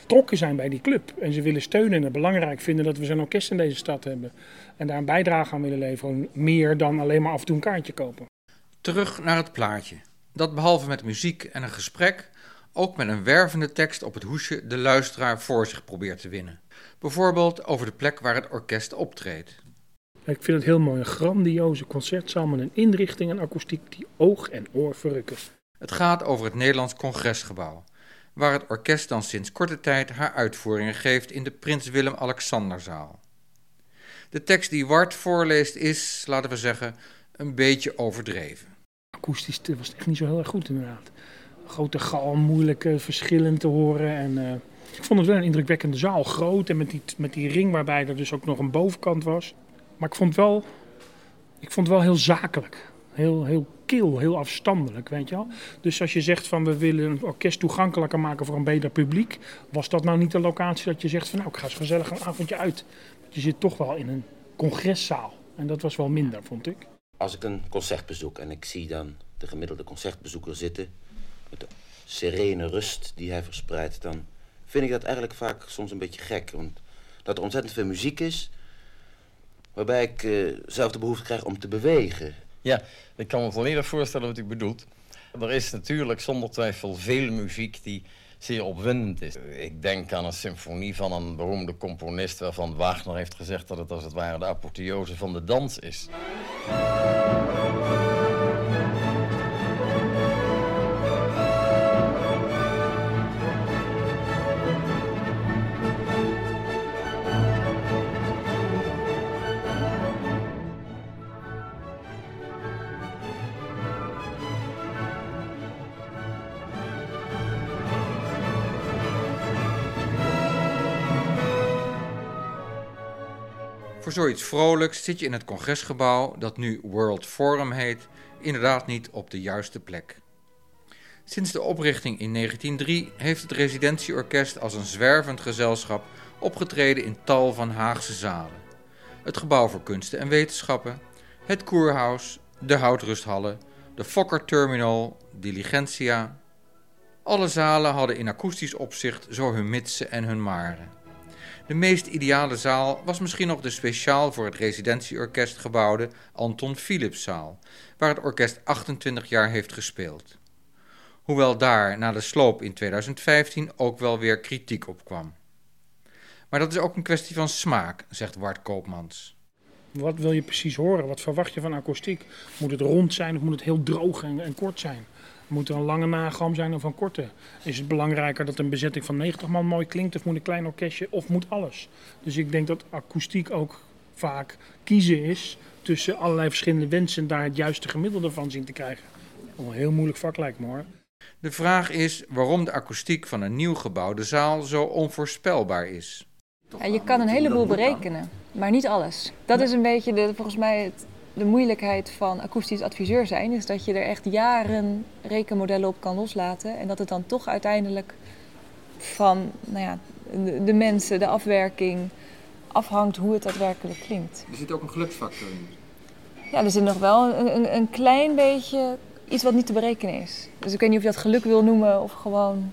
betrokken zijn bij die club. En ze willen steunen en het belangrijk vinden dat we zo'n orkest in deze stad hebben. En daar een bijdrage aan willen leveren. Meer dan alleen maar af en toe een kaartje kopen. Terug naar het plaatje. Dat behalve met muziek en een gesprek, ook met een wervende tekst op het hoesje de luisteraar voor zich probeert te winnen. Bijvoorbeeld over de plek waar het orkest optreedt. Ik vind het heel mooi. Een grandioze concertzaal met een inrichting en akoestiek die oog en oor verrukken. Het gaat over het Nederlands Congresgebouw, waar het orkest dan sinds korte tijd haar uitvoeringen geeft in de Prins Willem-Alexanderzaal. De tekst die Wart voorleest is, laten we zeggen, een beetje overdreven. Akoestisch was het echt niet zo heel erg goed inderdaad. Grote galm, moeilijk eh, verschillen te horen. En, eh, ik vond het wel een indrukwekkende zaal. Groot en met die, met die ring waarbij er dus ook nog een bovenkant was. Maar ik vond het wel, ik vond het wel heel zakelijk. Heel, heel kil, heel afstandelijk, weet je wel. Dus als je zegt van we willen een orkest toegankelijker maken voor een beter publiek. Was dat nou niet de locatie dat je zegt van nou ik ga eens gezellig een avondje uit. Je zit toch wel in een congreszaal. En dat was wel minder, vond ik. Als ik een concert bezoek en ik zie dan de gemiddelde concertbezoeker zitten... met de serene rust die hij verspreidt... dan vind ik dat eigenlijk vaak soms een beetje gek. Want dat er ontzettend veel muziek is... waarbij ik eh, zelf de behoefte krijg om te bewegen. Ja, ik kan me volledig voorstellen wat u bedoelt. Er is natuurlijk zonder twijfel veel muziek die zeer opwindend is. Ik denk aan een symfonie van een beroemde componist waarvan Wagner heeft gezegd dat het als het ware de apotheose van de dans is. Voor zoiets vrolijks zit je in het congresgebouw, dat nu World Forum heet, inderdaad niet op de juiste plek. Sinds de oprichting in 1903 heeft het residentieorkest als een zwervend gezelschap opgetreden in tal van Haagse zalen. Het Gebouw voor Kunsten en Wetenschappen, het Koerhuis, de Houtrusthallen, de Fokker Terminal, Diligentia. Alle zalen hadden in akoestisch opzicht zo hun mitsen en hun maren. De meest ideale zaal was misschien nog de speciaal voor het residentieorkest gebouwde Anton Philipszaal, waar het orkest 28 jaar heeft gespeeld. Hoewel daar na de sloop in 2015 ook wel weer kritiek op kwam. Maar dat is ook een kwestie van smaak, zegt Wart Koopmans. Wat wil je precies horen? Wat verwacht je van akoestiek? Moet het rond zijn of moet het heel droog en, en kort zijn? Moet er een lange nagalm zijn of een korte? Is het belangrijker dat een bezetting van 90 man mooi klinkt of moet een klein orkestje of moet alles? Dus ik denk dat akoestiek ook vaak kiezen is tussen allerlei verschillende wensen en daar het juiste gemiddelde van zien te krijgen. Een heel moeilijk vak lijkt me hoor. De vraag is waarom de akoestiek van een nieuw gebouwde zaal zo onvoorspelbaar is. Ja, je kan een heleboel berekenen, maar niet alles. Dat is een beetje de, volgens mij het, de moeilijkheid van akoestisch adviseur zijn. Is dat je er echt jaren rekenmodellen op kan loslaten. En dat het dan toch uiteindelijk van nou ja, de, de mensen, de afwerking, afhangt hoe het daadwerkelijk klinkt. Er zit ook een geluksfactor in. Ja, er zit nog wel een, een, een klein beetje iets wat niet te berekenen is. Dus ik weet niet of je dat geluk wil noemen of gewoon...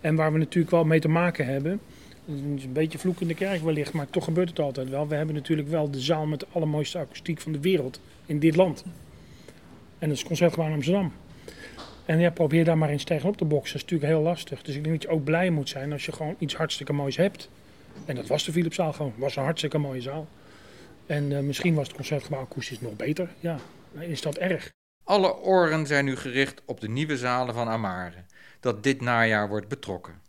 En waar we natuurlijk wel mee te maken hebben, dat is een beetje vloek in de kerk wellicht, maar toch gebeurt het altijd wel. We hebben natuurlijk wel de zaal met de allermooiste akoestiek van de wereld in dit land. En dat is het Concertgebouw in Amsterdam. En ja, probeer daar maar eens tegenop te boksen. Dat is natuurlijk heel lastig. Dus ik denk dat je ook blij moet zijn als je gewoon iets hartstikke moois hebt. En dat was de Philipszaal gewoon. Het was een hartstikke mooie zaal. En eh, misschien was het Concertgebouw akoestisch nog beter. Ja, is dat erg? Alle oren zijn nu gericht op de nieuwe zalen van Amare, dat dit najaar wordt betrokken.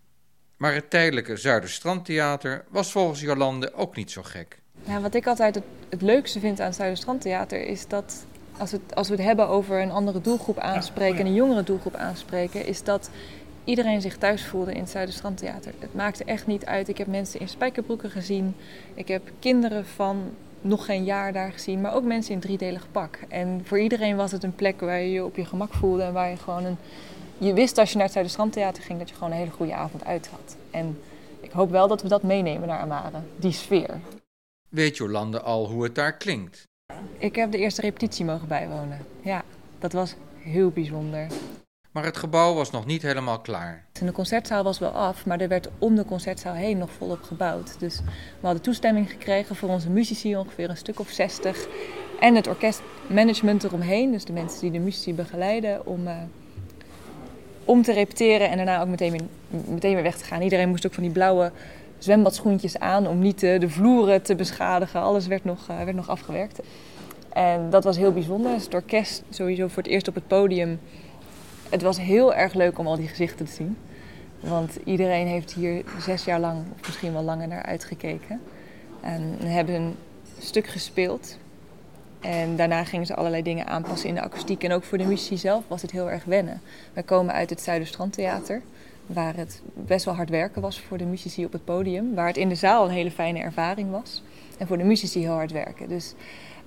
Maar het tijdelijke Zuiderstrandtheater was volgens Jolande ook niet zo gek. Ja, wat ik altijd het, het leukste vind aan het Zuiderstrandtheater is dat als we, het, als we het hebben over een andere doelgroep aanspreken en een jongere doelgroep aanspreken, is dat iedereen zich thuis voelde in het Zuiderstrandtheater. Het maakte echt niet uit. Ik heb mensen in spijkerbroeken gezien. Ik heb kinderen van nog geen jaar daar gezien, maar ook mensen in driedelig pak. En voor iedereen was het een plek waar je je op je gemak voelde en waar je gewoon een. Je wist als je naar het Zuiderstrandtheater ging dat je gewoon een hele goede avond uit had. En ik hoop wel dat we dat meenemen naar Amare, die sfeer. Weet Jolande al hoe het daar klinkt? Ik heb de eerste repetitie mogen bijwonen. Ja, dat was heel bijzonder. Maar het gebouw was nog niet helemaal klaar. En de concertzaal was wel af, maar er werd om de concertzaal heen nog volop gebouwd. Dus we hadden toestemming gekregen voor onze muzici, ongeveer een stuk of 60. En het orkestmanagement eromheen, dus de mensen die de muzici begeleiden, om, uh, om te repeteren en daarna ook meteen weer, meteen weer weg te gaan. Iedereen moest ook van die blauwe zwembadschoentjes aan om niet de, de vloeren te beschadigen. Alles werd nog, uh, werd nog afgewerkt. En dat was heel bijzonder. Dus het orkest sowieso voor het eerst op het podium. Het was heel erg leuk om al die gezichten te zien. Want iedereen heeft hier zes jaar lang, of misschien wel langer, naar uitgekeken. En hebben een stuk gespeeld. En daarna gingen ze allerlei dingen aanpassen in de akoestiek. En ook voor de muzici zelf was het heel erg wennen. Wij komen uit het Zuiderstrandtheater waar het best wel hard werken was voor de muzici op het podium. Waar het in de zaal een hele fijne ervaring was. En voor de muzici heel hard werken. Dus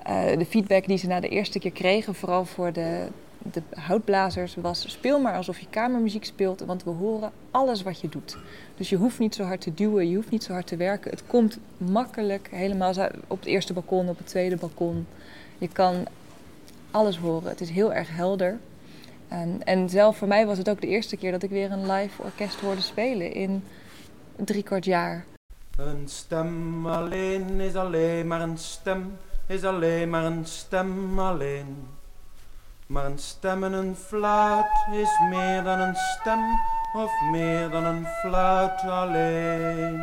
uh, de feedback die ze na de eerste keer kregen, vooral voor de, de houtblazers, was speel maar alsof je kamermuziek speelt. Want we horen alles wat je doet. Dus je hoeft niet zo hard te duwen, je hoeft niet zo hard te werken. Het komt makkelijk, helemaal op het eerste balkon, op het tweede balkon. Je kan alles horen. Het is heel erg helder. En, en zelf voor mij was het ook de eerste keer dat ik weer een live orkest hoorde spelen in drie kwart jaar. Een stem alleen is alleen maar een stem, is alleen maar een stem alleen. Maar een stem en een fluit is meer dan een stem of meer dan een fluit alleen.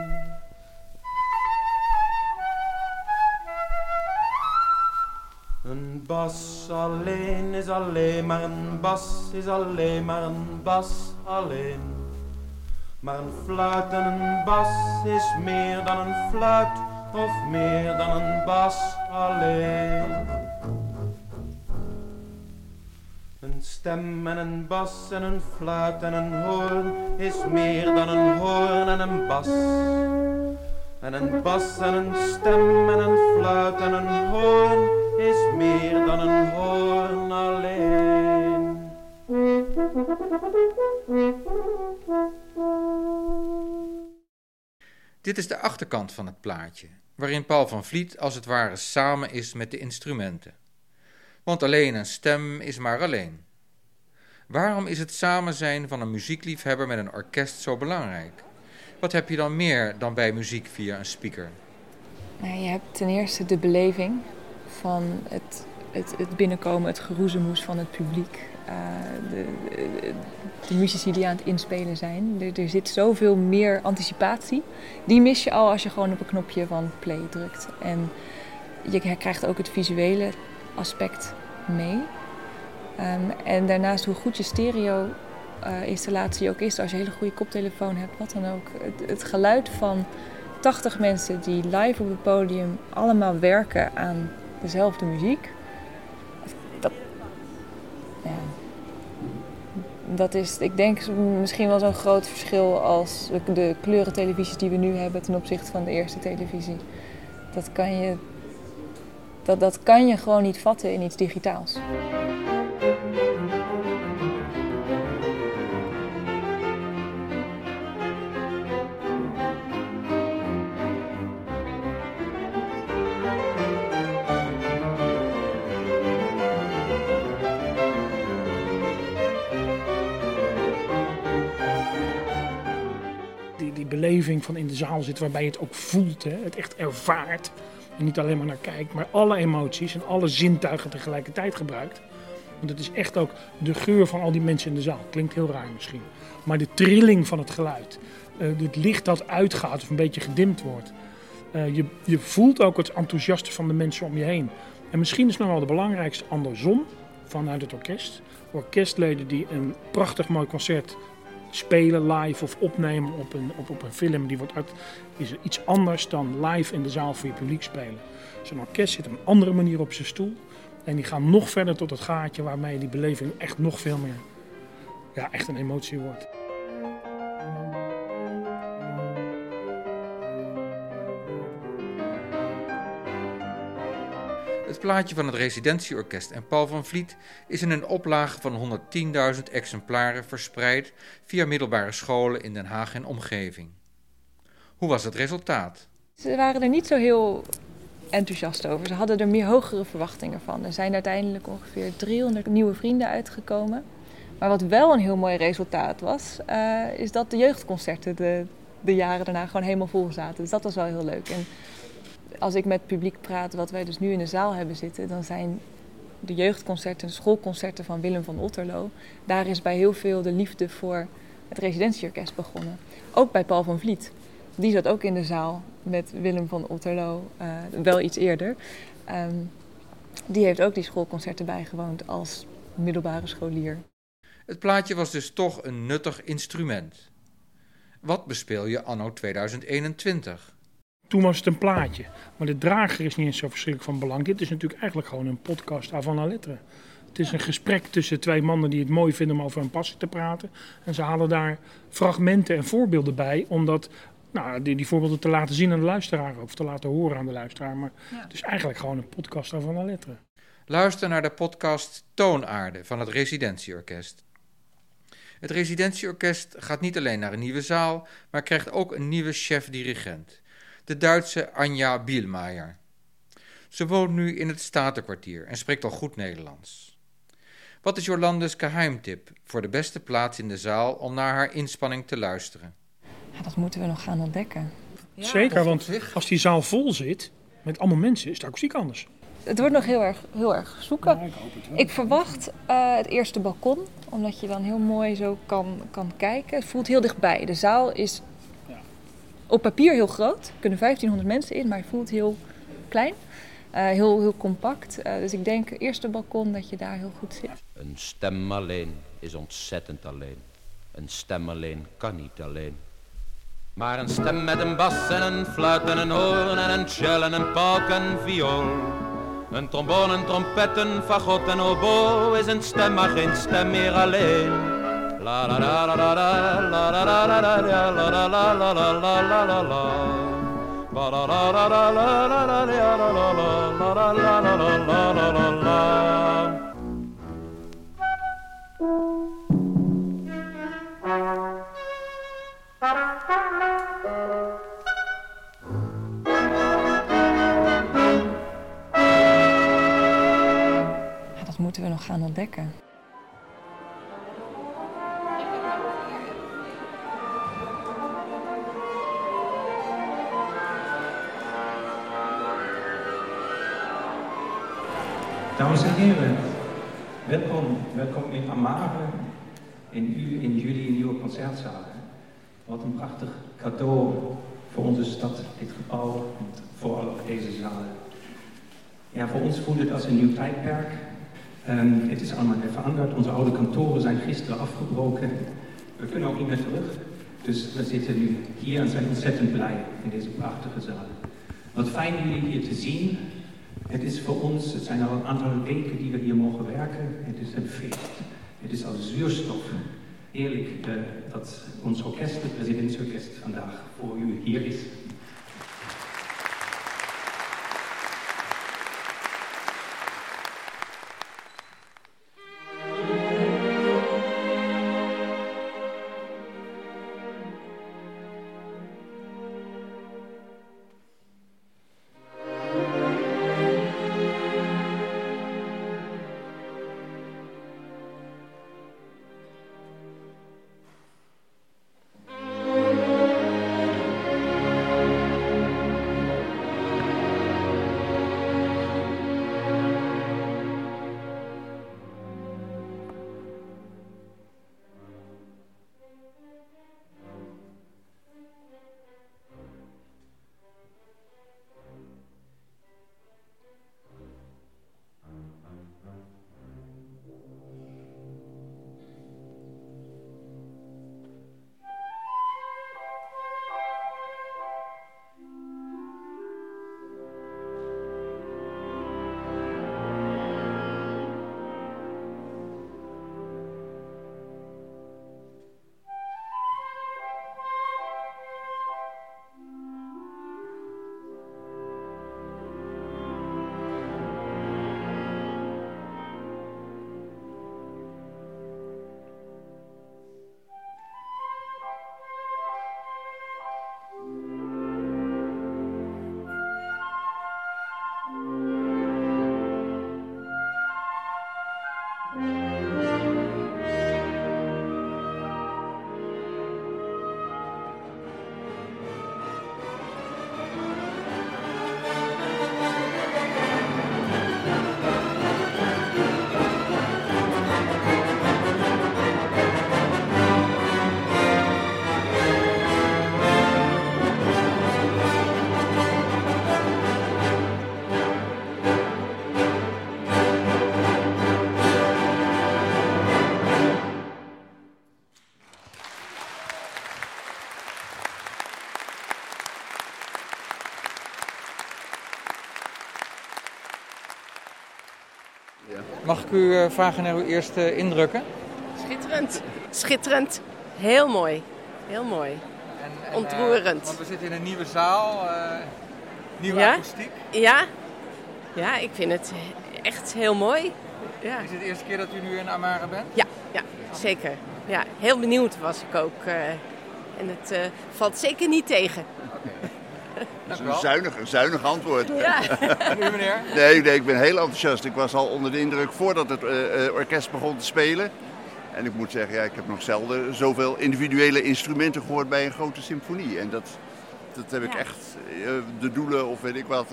Bas alleen is alleen maar een bas, is alleen maar een bas alleen. Maar een fluit en een bas is meer dan een fluit of meer dan een bas alleen. Een stem en een bas en een fluit en een hoorn is meer dan een hoorn en een bas. En een bas en een stem en een fluit en een hoorn is meer dan een hoorn alleen. Dit is de achterkant van het plaatje, waarin Paul van Vliet als het ware samen is met de instrumenten. Want alleen een stem is maar alleen. Waarom is het samen zijn van een muziekliefhebber met een orkest zo belangrijk? Wat heb je dan meer dan bij muziek via een speaker? Nou, je hebt ten eerste de beleving van het, het, het binnenkomen, het geroezemoes van het publiek. eh, de, de, de die aan het inspelen zijn. Er, er zit zoveel meer anticipatie. Die mis je al als je gewoon op een knopje van play drukt. En je krijgt ook het visuele aspect mee. Ehm, en daarnaast hoe goed je stereo eh, installatie ook is, als je een hele goede koptelefoon hebt, wat dan ook. Het, het geluid van 80 mensen die live op het podium allemaal werken aan dezelfde muziek. Dat, ja, dat is, ik denk, misschien wel zo'n groot verschil als de- de kleurentelevisies die we nu hebben ten opzichte van de eerste televisie. Dat kan je, dat, dat kan je gewoon niet vatten in iets digitaals. Beleving van in de zaal zitten waarbij je het ook voelt, hè? het echt ervaart. En niet alleen maar naar kijkt, maar alle emoties en alle zintuigen tegelijkertijd gebruikt. Want het is echt ook de geur van al die mensen in de zaal. Klinkt heel raar misschien. Maar de trilling van het geluid. eh, het licht dat uitgaat of een beetje gedimd wordt. Eh, je, je voelt ook het enthousiaste van de mensen om je heen. En misschien is nog wel de belangrijkste andersom vanuit het orkest. Orkestleden die een prachtig mooi concert spelen live of opnemen op een, op, op een film die wordt uit, is iets anders dan live in de zaal voor je publiek spelen. Zo'n orkest zit op een andere manier op zijn stoel en die gaan nog verder tot het gaatje waarmee die beleving echt nog veel meer, ja, echt een emotie wordt. Plaatje van het residentieorkest en Paul van Vliet is in een oplage van 110.000 exemplaren verspreid via middelbare scholen in Den Haag en omgeving. Hoe was het resultaat? Ze waren er niet zo heel enthousiast over. Ze hadden er meer hogere verwachtingen van. Er zijn uiteindelijk ongeveer 300 nieuwe vrienden uitgekomen. Maar wat wel een heel mooi resultaat was, eh, is dat de jeugdconcerten de, de jaren daarna gewoon helemaal vol zaten. Dus dat was wel heel leuk. En als ik met het publiek praat, wat wij dus nu in de zaal hebben zitten, dan zijn de jeugdconcerten, schoolconcerten van Willem van Otterlo, daar is bij heel veel de liefde voor het residentieorkest begonnen. Ook bij Paul van Vliet. Die zat ook in de zaal met Willem van Otterlo, eh, wel iets eerder. Ehm, die heeft ook die schoolconcerten bijgewoond als middelbare scholier. Het plaatje was dus toch een nuttig instrument. Wat bespeel je anno 2021? Toen was het een plaatje. Maar de drager is niet eens zo verschrikkelijk van belang. Dit is natuurlijk eigenlijk gewoon een podcast avant la lettre. Het is een gesprek tussen twee mannen die het mooi vinden om over hun passie te praten. En ze halen daar fragmenten en voorbeelden bij om dat, nou, die, die voorbeelden te laten zien aan de luisteraar. Of te laten horen aan de luisteraar. Maar het is eigenlijk gewoon een podcast avant la lettre. Luister naar de podcast Toonaarde van het Residentieorkest. Het Residentieorkest gaat niet alleen naar een nieuwe zaal, maar krijgt ook een nieuwe chef-dirigent, de Duitse Anja Bielmeijer. Ze woont nu in het Statenkwartier en spreekt al goed Nederlands. Wat is Jolandes geheimtip voor de beste plaats in de zaal om naar haar inspanning te luisteren? Ja, dat moeten we nog gaan ontdekken. Zeker, want als die zaal vol zit met allemaal mensen, is de akoestiek anders. Het wordt nog heel erg, heel erg zoeken. ik, verwacht eh, het eerste balkon, omdat je dan heel mooi zo kan, kan kijken. Het voelt heel dichtbij. De zaal is op papier heel groot. Er kunnen 1500 mensen in, maar het voelt heel klein. Eh, heel, heel compact. Eh, dus ik denk eerste balkon dat je daar heel goed zit. Een stem alleen is ontzettend alleen. Een stem alleen kan niet alleen. Maar een stem met een bas en een fluit en een hoorn en een cello en een pauk en viool. Een trombone, een trompet, een fagot en oboe is een stem, maar geen stem meer alleen. La dat moeten we nog gaan ontdekken. Dames en heren, Welkom, welkom in Amare, in, u, in jullie nieuwe concertzaal. Wat een prachtig cadeau voor onze stad, dit gebouw, en vooral ook deze zaal. Ja, voor ons voelt het als een nieuw tijdperk. Ehm, het is allemaal weer veranderd. Onze oude kantoren zijn gisteren afgebroken. We kunnen ook niet meer terug. Dus we zitten nu hier en zijn ontzettend blij in deze prachtige zaal. Wat fijn jullie hier te zien. Het is voor ons, het zijn al een aantal weken die we hier mogen werken. Het is een feest. Het is als zuurstof. Eerlijk eh, dat ons orkest, het presidentsorkest, vandaag voor u hier is. Mag ik u eh, vragen naar uw eerste indrukken? Schitterend. Schitterend. Heel mooi. Heel mooi. En, Ontroerend. eh, want we zitten in een nieuwe zaal, eh, nieuwe ja? akoestiek. Ja. Ja, ik vind het echt heel mooi. Ja. Is het de eerste keer dat u nu in Amara bent? Ja, ja zeker. Ja, heel benieuwd was ik ook. en het valt zeker niet tegen. Dat is een zuinig, een zuinig antwoord. Ja. En u, meneer? Nee, nee, ik ben heel enthousiast. Ik was al onder de indruk voordat het eh, eh, orkest begon te spelen. En ik moet zeggen, ja, ik heb nog zelden zoveel individuele instrumenten gehoord bij een grote symfonie. En dat, dat heb ik echt, eh, de doelen of weet ik wat,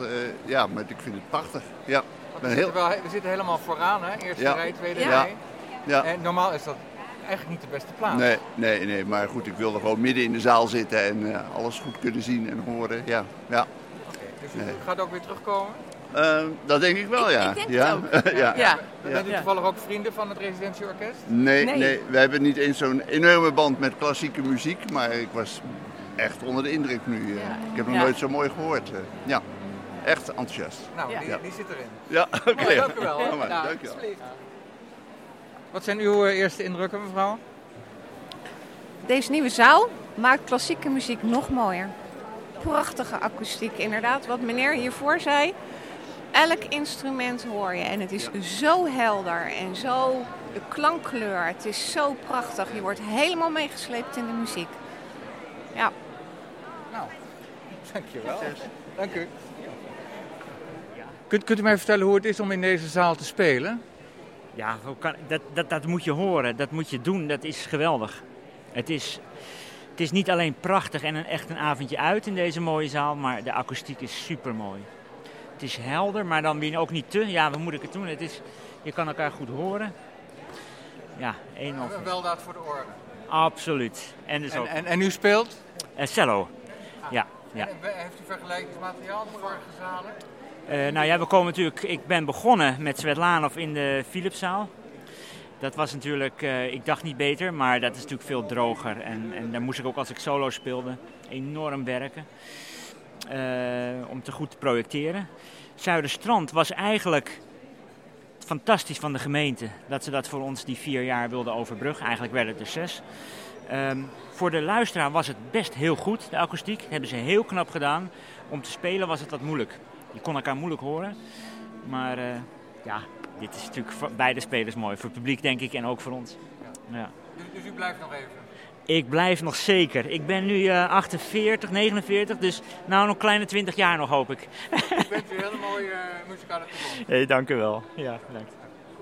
ja, maar ik vind het prachtig. Ja, We zitten, heel... wel, we zitten helemaal vooraan, hè? Eerste Ja. rij, tweede Ja. rij. Ja. En normaal is dat eigenlijk niet de beste plaats. Nee, nee, nee, maar goed, ik wilde gewoon midden in de zaal zitten en eh, alles goed kunnen zien en horen. Ja, ja. Dus u Nee. gaat ook weer terugkomen? Eh, dat denk ik wel, ja. Ik denk ja. het ook. ja. Ja. Bent u toevallig ook vrienden van het residentieorkest? Nee, nee. we hebben niet eens zo'n enorme band met klassieke muziek, maar ik was echt onder de indruk nu. eh. Ik heb nog Ja. nooit zo mooi gehoord. eh. Ja, echt enthousiast. Nou, Ja. die, Ja. die zit erin. Ja, oké. Mooi, dank u wel. Ja, maar, Ja, dank je wel. Wat zijn uw eh, eerste indrukken, mevrouw? Deze nieuwe zaal maakt klassieke muziek nog mooier. Prachtige akoestiek, inderdaad. Wat meneer hiervoor zei. Elk instrument hoor je en het is zo helder en zo de klankkleur. Het is zo prachtig. Je wordt helemaal meegesleept in de muziek. Ja. Nou, dankjewel. Dank u. Kunt, kunt u mij vertellen hoe het is om in deze zaal te spelen? Ja, dat, dat, dat moet je horen, dat moet je doen, dat is geweldig. Het is, het is niet alleen prachtig en een, echt een avondje uit in deze mooie zaal, maar de akoestiek is super mooi. Het is helder, maar dan weer ook niet te. Ja, hoe moet ik het doen? Het is, Je kan elkaar goed horen. Ja, één of... Een weldaad voor de orde. Absoluut. En, dus En, ook, en, en u speelt? Eh, cello. Ja, ja. En heeft u vergelijkingsmateriaal met vorige zalen? Eh, nou ja, we komen natuurlijk. Ik ben begonnen met Svetlanov in de Philipszaal. Dat was natuurlijk, eh, ik dacht niet beter, maar dat is natuurlijk veel droger. En, en daar moest ik ook als ik solo speelde enorm werken. eh, om te goed te projecteren. Zuiderstrand was eigenlijk fantastisch van de gemeente dat ze dat voor ons die vier jaar wilden overbruggen. Eigenlijk werden het er zes. Ehm, voor de luisteraar was het best heel goed, de akoestiek. Dat hebben ze heel knap gedaan. Om te spelen was het wat moeilijk. Je kon elkaar moeilijk horen. Maar eh, ja, dit is natuurlijk voor beide spelers mooi. Voor het publiek denk ik en ook voor ons. Ja. Dus, dus u blijft nog even? Ik blijf nog zeker. Ik ben nu eh, 48, 49, dus nou nog kleine 20 jaar nog hoop ik. Ik wens u een hele mooie uh, muzikale toekomst. hey, dank u wel. Ja, bedankt.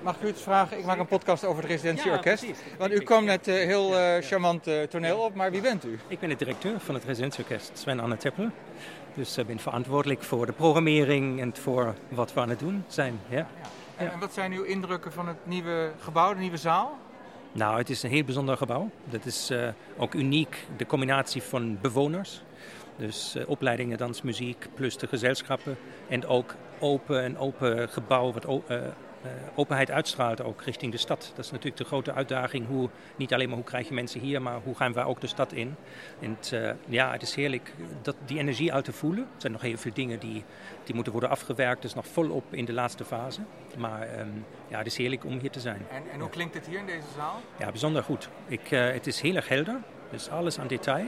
Mag ik u iets vragen? Ik maak een podcast over het residentieorkest. Ja, precies. Want u kwam net eh, heel eh, charmant eh, toneel op, maar wie bent u? Ik ben de directeur van het residentieorkest, Sven Anne Teppelen. Dus ik ben verantwoordelijk voor de programmering en voor wat we aan het doen zijn. Ja. En, en wat zijn uw indrukken van het nieuwe gebouw, de nieuwe zaal? Nou, het is een heel bijzonder gebouw. Dat is eh, ook uniek, de combinatie van bewoners. Dus eh, opleidingen dansmuziek plus de gezelschappen. En ook open, een open gebouw wat eh, openheid uitstraalt ook richting de stad. Dat is natuurlijk de grote uitdaging. Hoe, niet alleen maar hoe krijg je mensen hier, maar hoe gaan wij ook de stad in. En het, eh, ja, het is heerlijk dat, die energie uit te voelen. Er zijn nog heel veel dingen die, die moeten worden afgewerkt. Dus nog volop in de laatste fase. Maar ehm, ja, het is heerlijk om hier te zijn. En, en hoe klinkt het hier in deze zaal? Ja, bijzonder goed. Ik, eh, het is heel erg helder. Dus alles aan detail.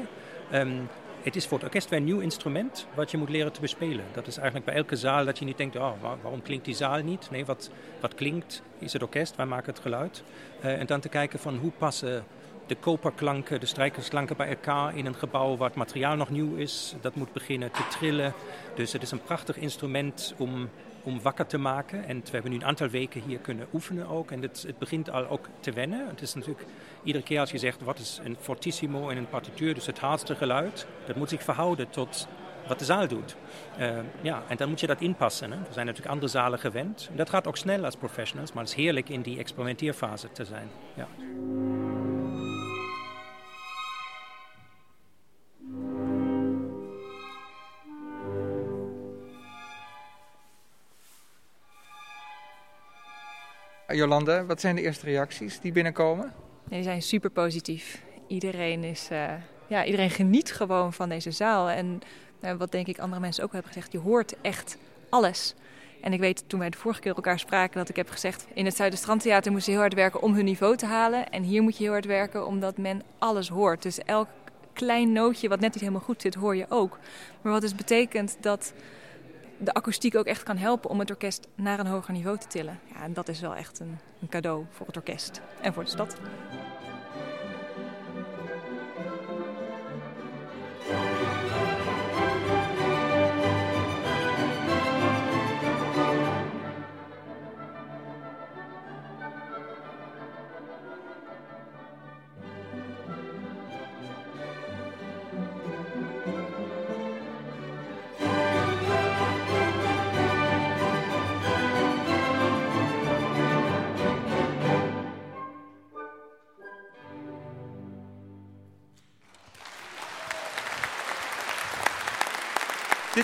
Ehm, het is voor het orkest weer een nieuw instrument wat je moet leren te bespelen. Dat is eigenlijk bij elke zaal dat je niet denkt, oh, waar- waarom klinkt die zaal niet? Nee, wat, wat klinkt is het orkest, wij maken het geluid. Eh, en dan te kijken van hoe passen de koperklanken, de strijkersklanken bij elkaar in een gebouw waar het materiaal nog nieuw is. Dat moet beginnen te trillen. Dus het is een prachtig instrument om, om wakker te maken. En we hebben nu een aantal weken hier kunnen oefenen ook. En het, het begint al ook te wennen. Het is natuurlijk iedere keer als je zegt wat is een fortissimo in een partituur, dus het hardste geluid, dat moet zich verhouden tot wat de zaal doet. Eh, ja, en dan moet je dat inpassen. Hè. We zijn natuurlijk andere zalen gewend. En dat gaat ook snel als professionals, maar het is heerlijk in die experimenteerfase te zijn. Ja. Jolande, wat zijn de eerste reacties die binnenkomen? Die zijn super positief. Iedereen, is, eh, ja, iedereen geniet gewoon van deze zaal. En eh, wat denk ik andere mensen ook hebben gezegd, je hoort echt alles. En ik weet toen wij de vorige keer elkaar spraken dat ik heb gezegd... in het Zuiderstrandtheater moesten ze heel hard werken om hun niveau te halen. En hier moet je heel hard werken omdat men alles hoort. Dus elk klein nootje wat net niet helemaal goed zit, hoor je ook. Maar wat dus betekent dat de akoestiek ook echt kan helpen om het orkest naar een hoger niveau te tillen. Ja, en dat is wel echt een, een cadeau voor het orkest en voor de stad.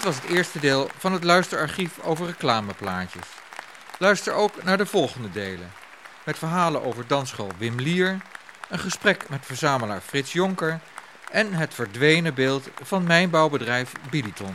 Was het eerste deel van het luisterarchief over reclameplaatjes. Luister ook naar de volgende delen. Met verhalen over dansschool Wim Lier, een gesprek met verzamelaar Frits Jonker en het verdwenen beeld van mijnbouwbedrijf Biliton.